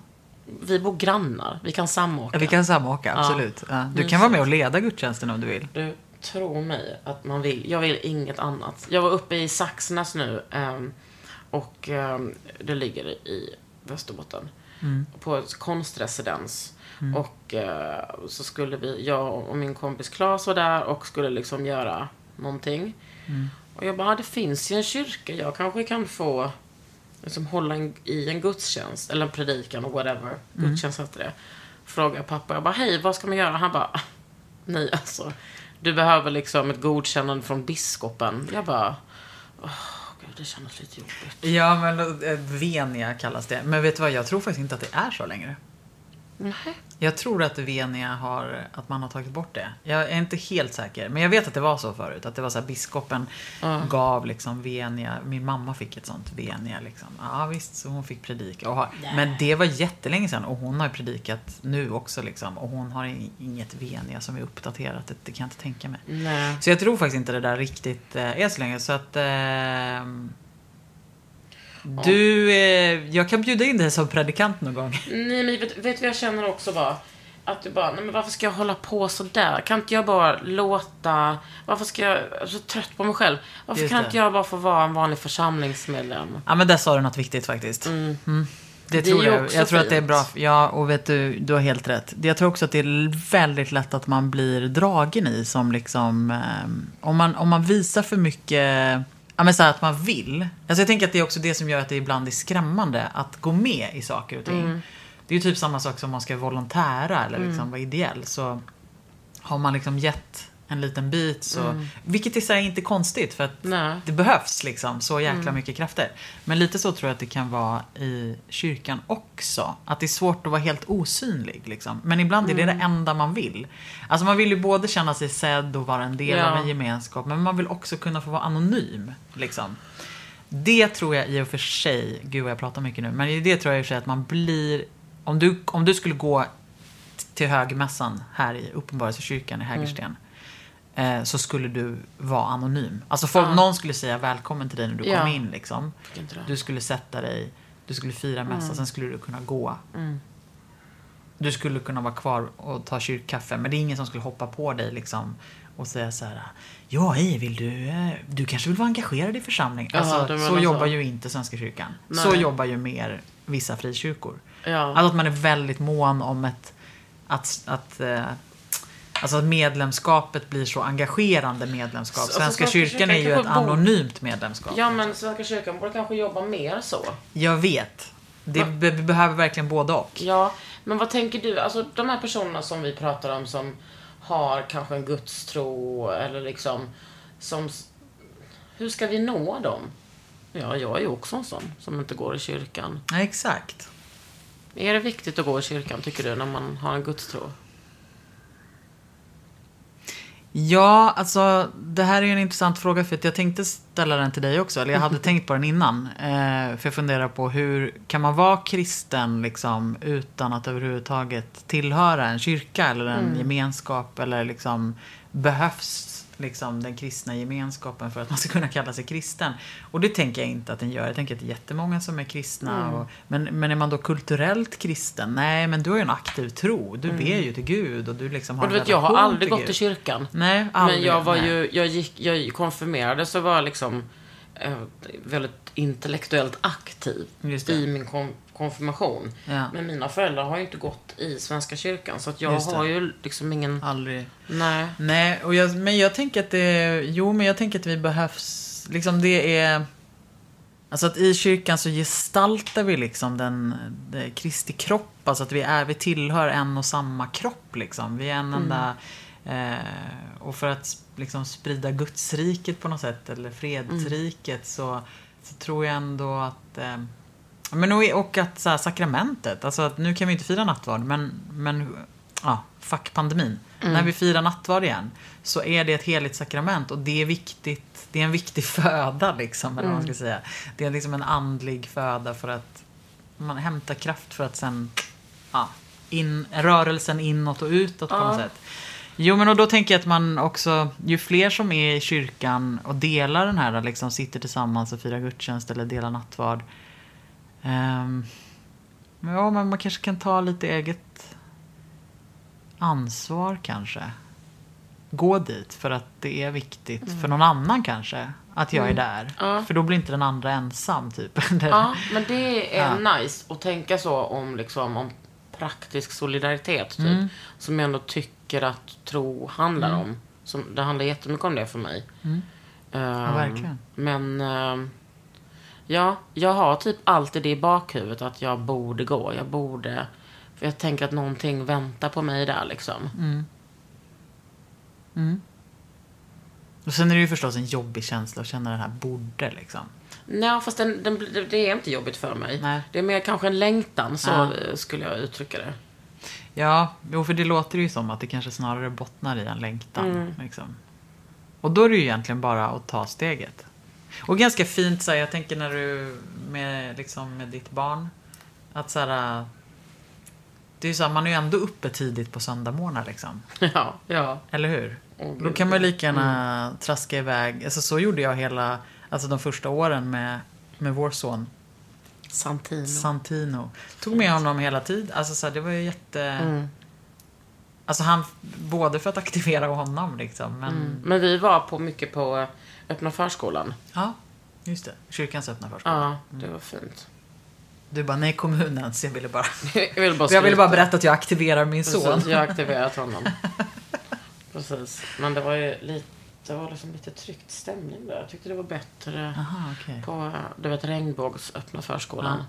Vi bor grannar. Vi kan samåka. Ja, vi kan samåka, absolut. Ja. Du Mysigt. kan vara med och leda gudstjänsten om du vill. Du, tro mig att man vill. Jag vill inget annat. Jag var uppe i Saxnäs nu. ehm, och ehm, det ligger i Västerbotten. På ett konstresidens. Och eh, så skulle vi, jag och min kompis Claes var där och skulle liksom göra någonting. Och jag bara, "Ah, det finns ju en kyrka. Jag kanske kan få liksom hålla en, i en gudstjänst. Eller en predikan och whatever. Gudstjänst heter det. Frågar pappa. Jag bara, hej, vad ska man göra? Han bara, nej alltså. Du behöver liksom ett godkännande från biskopen. Jag bara, åh gud, det kändes lite jobbigt. Ja, men eh, Venia kallas det. Men vet du vad, jag tror faktiskt inte att det är så längre. Nej. Jag tror att Venia har, att man har tagit bort det. Jag är inte helt säker. Men jag vet att det var så förut. Att det var så här, biskopen gav liksom Venia, min mamma fick ett sånt Venia liksom. Ja visst, så hon fick predika. Och men det var jättelänge sedan och hon har predikat nu också liksom. Och hon har inget Venia som är uppdaterat. Det, det kan jag inte tänka mig. Nej. Så jag tror faktiskt inte det där riktigt eh, är så länge. Så att... ehm, du, eh, jag kan bjuda in dig som predikant någon gång. Nej, men vet, vet vad jag känner också bara? Att du bara, nej men varför ska jag hålla på så där? Kan inte jag bara låta, varför ska jag, jag är så trött på mig själv. Varför Just kan det. inte jag bara få vara en vanlig församlingsmedlem? Ja, men där sa du något viktigt faktiskt. Mm. Det, Det tror är ju jag. också Jag tror att det är fint. bra. Ja, och vet du, du har helt rätt. Jag tror också att det är väldigt lätt att man blir dragen i som liksom... Eh, om, man, om man visar för mycket... Ja, men så här att man vill. Alltså jag tänker att det är också det som gör att det ibland är skrämmande att gå med i saker och ting. Mm. Det är ju typ samma sak som om man ska volontära eller liksom vara ideell. Så har man liksom gett en liten bit så... Vilket är så inte konstigt för att Nej. det behövs liksom så jäkla mycket krafter. Men lite så tror jag att det kan vara i kyrkan också. Att det är svårt att vara helt osynlig. Liksom. Men ibland är det det enda man vill. Alltså man vill ju både känna sig sedd och vara en del Ja. av en gemenskap. Men man vill också kunna få vara anonym. Liksom. Det tror jag i och för sig, gud vad jag pratar mycket nu. Men det tror jag i och för sig att man blir, om du, om du skulle gå till högmässan här i Uppenbarelsekyrkan i Hägersten. Eh, så skulle du vara anonym. Alltså folk, någon skulle säga välkommen till dig när du Ja. kom in liksom. Du skulle sätta dig, du skulle fira mässa, Mm. sen skulle du kunna gå. Du skulle kunna vara kvar och ta kyrkkaffe, men det är ingen som skulle hoppa på dig liksom och säga så här. Ja, hej, vill du, eh, du kanske vill vara engagerad i församling? Jaha, Alltså, så jobbar så. ju inte Svenska kyrkan. Nej. Så jobbar ju mer vissa frikyrkor. Ja. Alltså att man är väldigt mån om ett, att, att eh, Alltså att medlemskapet blir så engagerande medlemskap. Så- alltså, Svenska Svenska kyrkan kyrkan är ju ett anonymt medlemskap. Ja, men Svenska kyrkan borde kanske jobba mer så. Jag vet. Det, be- vi behöver verkligen både och. Ja, men vad tänker du? Alltså de här personerna som vi pratar om som har kanske en gudstro eller liksom som... Hur ska vi nå dem? Ja, jag är ju också en sån som inte går i kyrkan. Ja, exakt. Är det viktigt att gå i kyrkan, tycker du, när man har en gudstro? Ja, alltså det här är en intressant fråga för att jag tänkte ställa den till dig också. Eller jag hade tänkt på den innan. Eh, för jag funderar på hur kan man vara kristen liksom utan att överhuvudtaget tillhöra en kyrka eller en gemenskap eller liksom behövs liksom den kristna gemenskapen för att man ska kunna kalla sig kristen. Och det tänker jag inte att den gör. Jag tänker att det är jättemånga som är kristna. Och, men, men är man då kulturellt kristen? Nej, men du har ju en aktiv tro. Du ber ju till Gud och du liksom har Och du vet, jag har aldrig till gått Gud. i kyrkan. Nej, aldrig. Men jag var nej. ju, jag gick, jag konfirmerades så var jag liksom eh, väldigt intellektuellt aktiv det. i min kon- konfirmation. Ja. Men mina föräldrar har ju inte gått i Svenska kyrkan. Så att jag har ju liksom ingen... Aldrig. Nej. Nej, och jag, men jag tänker att det... Jo, men jag tänker att vi behövs... Liksom det är... Alltså att i kyrkan så gestaltar vi liksom den, den Kristi kropp. Alltså att vi, är, vi tillhör en och samma kropp liksom. Vi är en enda... Eh, och för att liksom sprida Gudsriket på något sätt, eller fredsriket, så, så tror jag ändå att... Eh, men och, och att så här, sakramentet, alltså att nu kan vi inte fira nattvard, men, men ja, fuck pandemin. När vi firar nattvard igen så är det ett heligt sakrament och det är viktigt. Det är en viktig föda liksom, eller vad man ska säga. Det är liksom en andlig föda för att man hämtar kraft för att sen ja, in, rörelsen inåt och utåt på något sätt. Jo, men och då tänker jag att man också, ju fler som är i kyrkan och delar den här, liksom sitter tillsammans och firar gudstjänst eller delar nattvard. ehm, ja, men man kanske kan ta lite eget ansvar kanske. Gå dit för att det är viktigt för någon annan kanske. Att jag är där. Ja. För då blir inte den andra ensam typ. Ja, men det är Ja. nice att tänka så om, liksom, om praktisk solidaritet. Typ, Mm. Som jag ändå tycker att tro handlar om. Som, det handlar jättemycket om det för mig. Mm. Ehm, verkligen. Men ehm, ja, jag har typ alltid det i bakhuvudet att jag borde gå. Jag borde. För jag tänker att någonting väntar på mig där liksom. Mm. Och sen är det ju förstås en jobbig känsla att känna den här borde liksom. Nej, fast den, den, det- det är inte jobbigt för mig. Nej. Det är mer kanske en längtan, så Ja. skulle jag uttrycka det. Ja, jo, för det låter ju som att det kanske snarare bottnar i en längtan. Mm. Liksom. Och då är det ju egentligen bara att ta steget. Och ganska fint, så här, jag tänker när du med, liksom, med ditt barn. Att så här, det är så här, man är ju ändå uppe tidigt på söndagmorgnar liksom. Ja, ja. Eller hur? Åh, Då Mm. kan man ju lika gärna traska iväg. Alltså så gjorde jag hela, alltså de första åren med, med vår son. Santino. Santino. Tog med honom hela tiden. Alltså så här, det var ju jätte... Mm. Alltså han, både för att aktivera honom liksom, men... Men vi var på mycket på öppna förskolan. Ja, just det. Kyrkans öppna förskola. Ja, det var fint. Du bara, nej kommunens, jag ville bara... Jag ville bara, Jag ville bara berätta att jag aktiverar min son. Precis, jag har aktiverat honom. Precis. Men det var ju lite, det var liksom lite tryckt stämning där. Jag tyckte det var bättre Aha, okej. på, du vet, regnbågs öppna förskolan.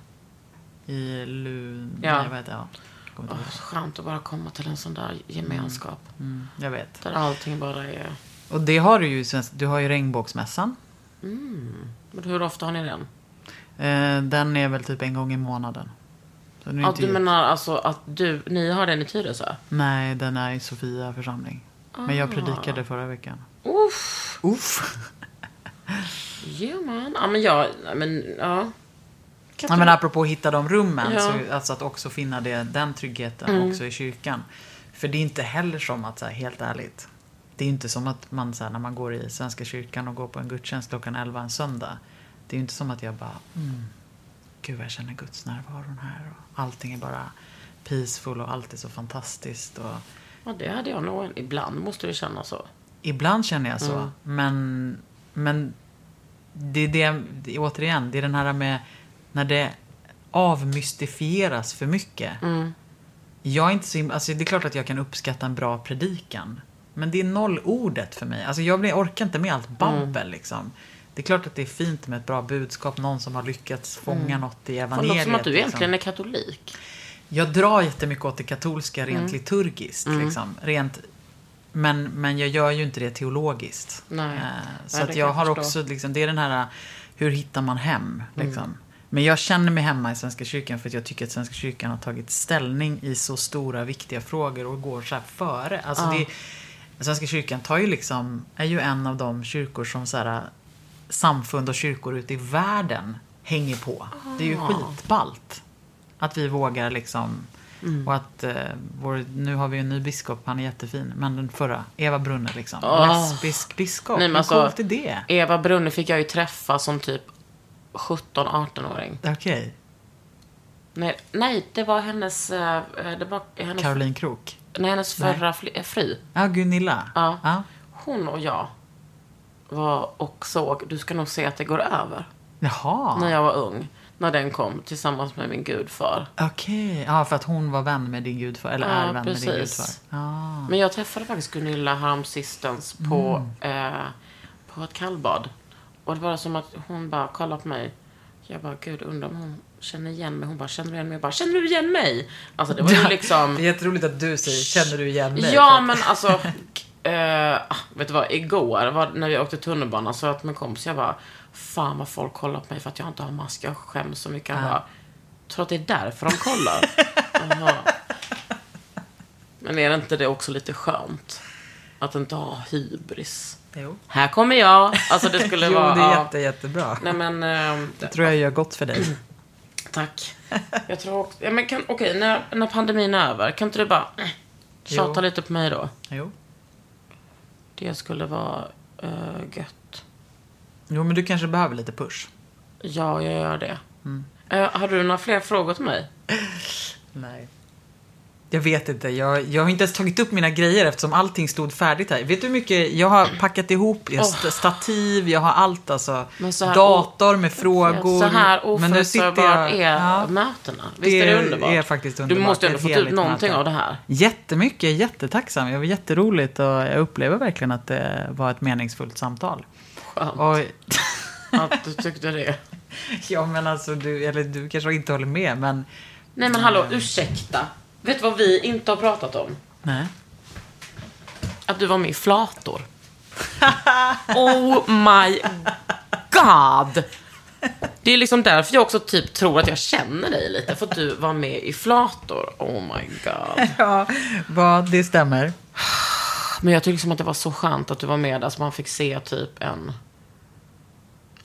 I Lund... Ja. Jag vet, ja. Kommer Åh, så skönt att bara komma till en sån där gemenskap. ihåg. Mm, jag vet. Där allting bara är... Och det har du ju. Du har ju regnbågsmässan. Men hur ofta har ni den? Eh, den är väl typ en gång i månaden. Så Ja, du jätte- menar alltså att du, ni har den i Tyresö? Nej, den är i Sofia församling. Men jag Ah. predikade förra veckan. Uff. Uff. Ja, man. Ja, men jag... ja, Men, ja. Ja, men apropå att hitta de rummen, Ja. så, alltså att också finna det, den tryggheten också i kyrkan. För det är inte heller som att, så här, helt ärligt, det är inte som att man så här, när man går i Svenska kyrkan och går på en gudstjänst klockan 11 en söndag. Det är ju inte som att jag bara, mm, gud jag känner Guds närvaron här. Och allting är bara peaceful och allt är så fantastiskt. Och Ja, det hade jag nog. Ibland måste det kännas så. Ibland känner jag så, men, men det är det, det, återigen, det är den här med när det avmystifieras för mycket. Jag är inte så, alltså det är klart att jag kan uppskatta en bra predikan. Men det är nollordet för mig. Alltså jag orkar inte med allt babbel liksom. Det är klart att det är fint med ett bra budskap, någon som har lyckats fånga något i Det evangeliet. låter som att du liksom. egentligen är katolik. Jag drar jättemycket åt det katolska Mm. rent liturgiskt. Liksom. Rent, men, men jag gör ju inte det teologiskt. Nej. Eh, så Nej, att jag har också, liksom, det är den här, hur hittar man hem? Mm. Liksom. Men jag känner mig hemma i Svenska kyrkan för att jag tycker att Svenska kyrkan har tagit ställning i så stora, viktiga frågor och går så här före. Alltså det, Svenska kyrkan tar ju liksom, är ju en av de kyrkor som så här, samfund och kyrkor ute i världen hänger på. Det är ju skitballt. Att vi vågar liksom. Mm. Och att eh, vår, nu har vi en ny biskop, han är jättefin. Men den förra, Eva Brunne liksom. Åh. Lesbisk biskop. Nej, men alltså- coolt är det? Eva Brunne fick jag ju träffa som typ 17-18-åring. Okej. Nej, nej, det var hennes... eh, Det var hennes, Caroline Krook. nej, hennes Nej. förra fli- eh, fru. Ja, Gunilla. Ja. ja. Hon och jag var och såg Du ska nog se att det går över. Jaha. När jag var ung. När den kom tillsammans med min gudfar. Okej. Ja, för att hon var vän med din gudfar. Eller Ja, är vän precis. med din gudfar. Ja. Men jag träffade faktiskt Gunilla häromsistens på, Mm. eh, på ett kallbad. Och det var som att hon bara kollade på mig. Jag bara, gud, undrar om hon känner igen mig. Hon bara, känner du igen mig? Jag bara, känner du igen mig? Alltså det var ju liksom... Det är jätteroligt att du säger, känner du igen mig? Ja, men alltså... eh, vet du vad, igår var, när vi åkte tunnelbana så att min kompis, jag bara, fan vad folk kollar på mig för att jag inte har mask. Jag skäms så mycket. Han bara, tror att det är därför de kollar? Men är det inte det också lite skönt? Att inte ha hybris. Jo. Här kommer jag. Alltså det skulle jo, vara... det är jätte, jättebra. Nej men... ehm, Det tror jag gör gott för dig. Tack. Jag tror också... Ja, men kan, okej, när, när pandemin är över, kan inte du bara äh, tjata Jo. lite på mig då? Jo. Det skulle vara uh, gött. Jo, men du kanske behöver lite push. Ja, jag gör det. Mm. Eh, har du några fler frågor till mig? Nej. Jag vet inte. Jag, jag har inte ens tagit upp mina grejer eftersom allting stod färdigt här. Vet du hur mycket jag har packat ihop? Jag st- stativ, jag har allt alltså. Dator med frågor. Så här Men nu sitter oförutsägbart jag- är Ja. mötena. Visst är det underbart? är faktiskt Du underbart. måste ändå Ett fått ut någonting möte. av det här. Jättemycket, jättetacksam. Det var jätteroligt och jag upplever verkligen att det var ett meningsfullt samtal. Skönt Och, att du tyckte det. ja, men alltså du, eller du kanske inte håller med, men Nej men hallå, ursäkta. Vet du vad vi inte har pratat om? nej. Att du var med i Flator. oh my god! Det är liksom därför jag också typ tror att jag känner dig lite. För att du var med i Flator. Oh my god. Ja, vad, det stämmer. Men jag tycker liksom att det var så skönt att du var med där så man fick se typ en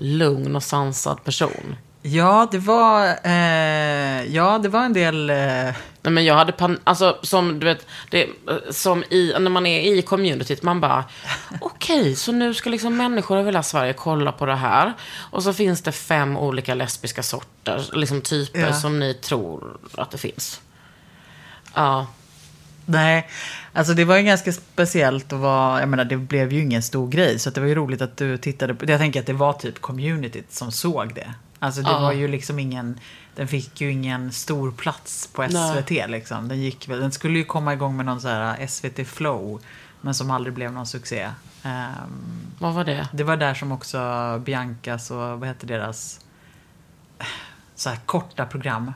lugn och sansad person. Ja, det var, eh, ja, det var en del... Eh, Nej, men jag hade pan- alltså som du vet, det, som i, när man är i communityt, man bara, okej, så nu ska liksom människor över hela Sverige kolla på det här. Och så finns det fem olika lesbiska sorter, liksom typer Ja. som ni tror att det finns. Ja. Nej, alltså det var ju ganska speciellt att vara, jag menar det blev ju ingen stor grej så det var ju roligt att du tittade på, jag tänker att det var typ communityt som såg det. Alltså det Ja. var ju liksom ingen, den fick ju ingen stor plats på SVT liksom. Den gick väl, den skulle ju komma igång med någon så här SVT Flow, men som aldrig blev någon succé. Ehm, Vad var det? det var där som också Biancas och vad heter deras så här korta program.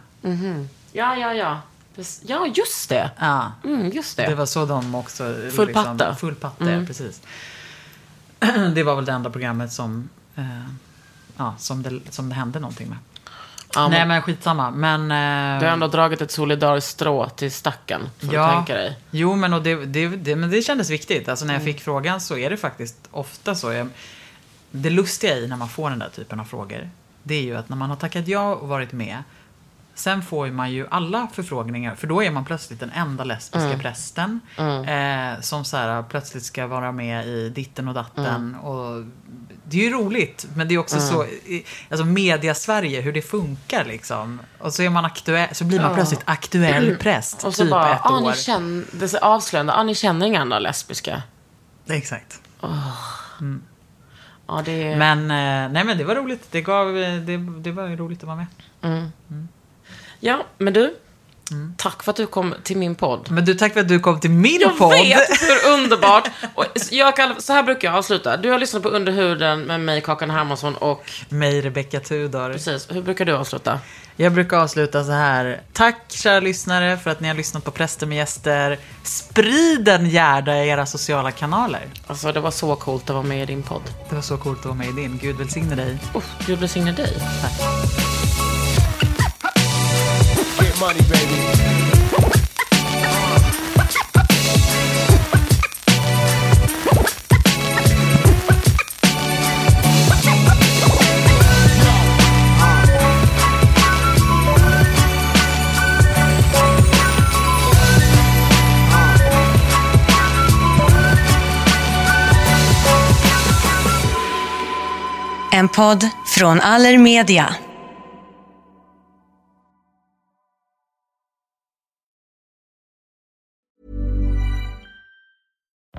Ja, ja, ja. Precis. Ja, just det. Ja. Mm, just det. Det var så de också... Full patte. Full patte, Mm. presis. Det var väl det enda programmet som, eh, ja, som, det, som det hände någonting med. ja, Nej men skitsamma. Men... Eh, Du har ändå dragit ett solidariskt strå till stacken. Får ja, du tänka dig. Jo, men, och det, det, det, men det kändes viktigt. Alltså när jag fick frågan så är det faktiskt ofta så. Jag, det lustiga i när man får den där typen av frågor, det är ju att när man har tackat ja och varit med, sen får man ju alla förfrågningar, för då är man plötsligt den enda lesbiska prästen eh, som så här, plötsligt ska vara med i ditten och datten. Och det är ju roligt, men det är också så, i- alltså media-Sverige, hur det funkar liksom. Och så är man aktuell, så blir man plötsligt aktuell präst, Och så typ bara, ett ah, år. ni känner, det är så avslöjande, ah, ni känner inga andra lesbiska. Exakt. Ja, det. Men, eh, nej men det var roligt. Det, gav, eh, det, det var ju roligt att vara med. Ja, men du. Mm. Tack för att du kom till min podd. Men du, tack för att du kom till min Jag podd. vet hur underbart! Och jag kan, så här brukar jag avsluta. Du har lyssnat på Under huden med mig, Kakan Hermansson och... Mig, Rebecca Tudor. Precis, hur brukar du avsluta? Jag brukar avsluta så här. Tack kära lyssnare för att ni har lyssnat på Präster med gäster. Sprid den gärna i era sociala kanaler. Alltså, det var så coolt att vara med i din podd. Det var så coolt att vara med i din. Gud välsigne dig. Uff, Gud välsigne dig. Get money, baby. En podd från Allermedia.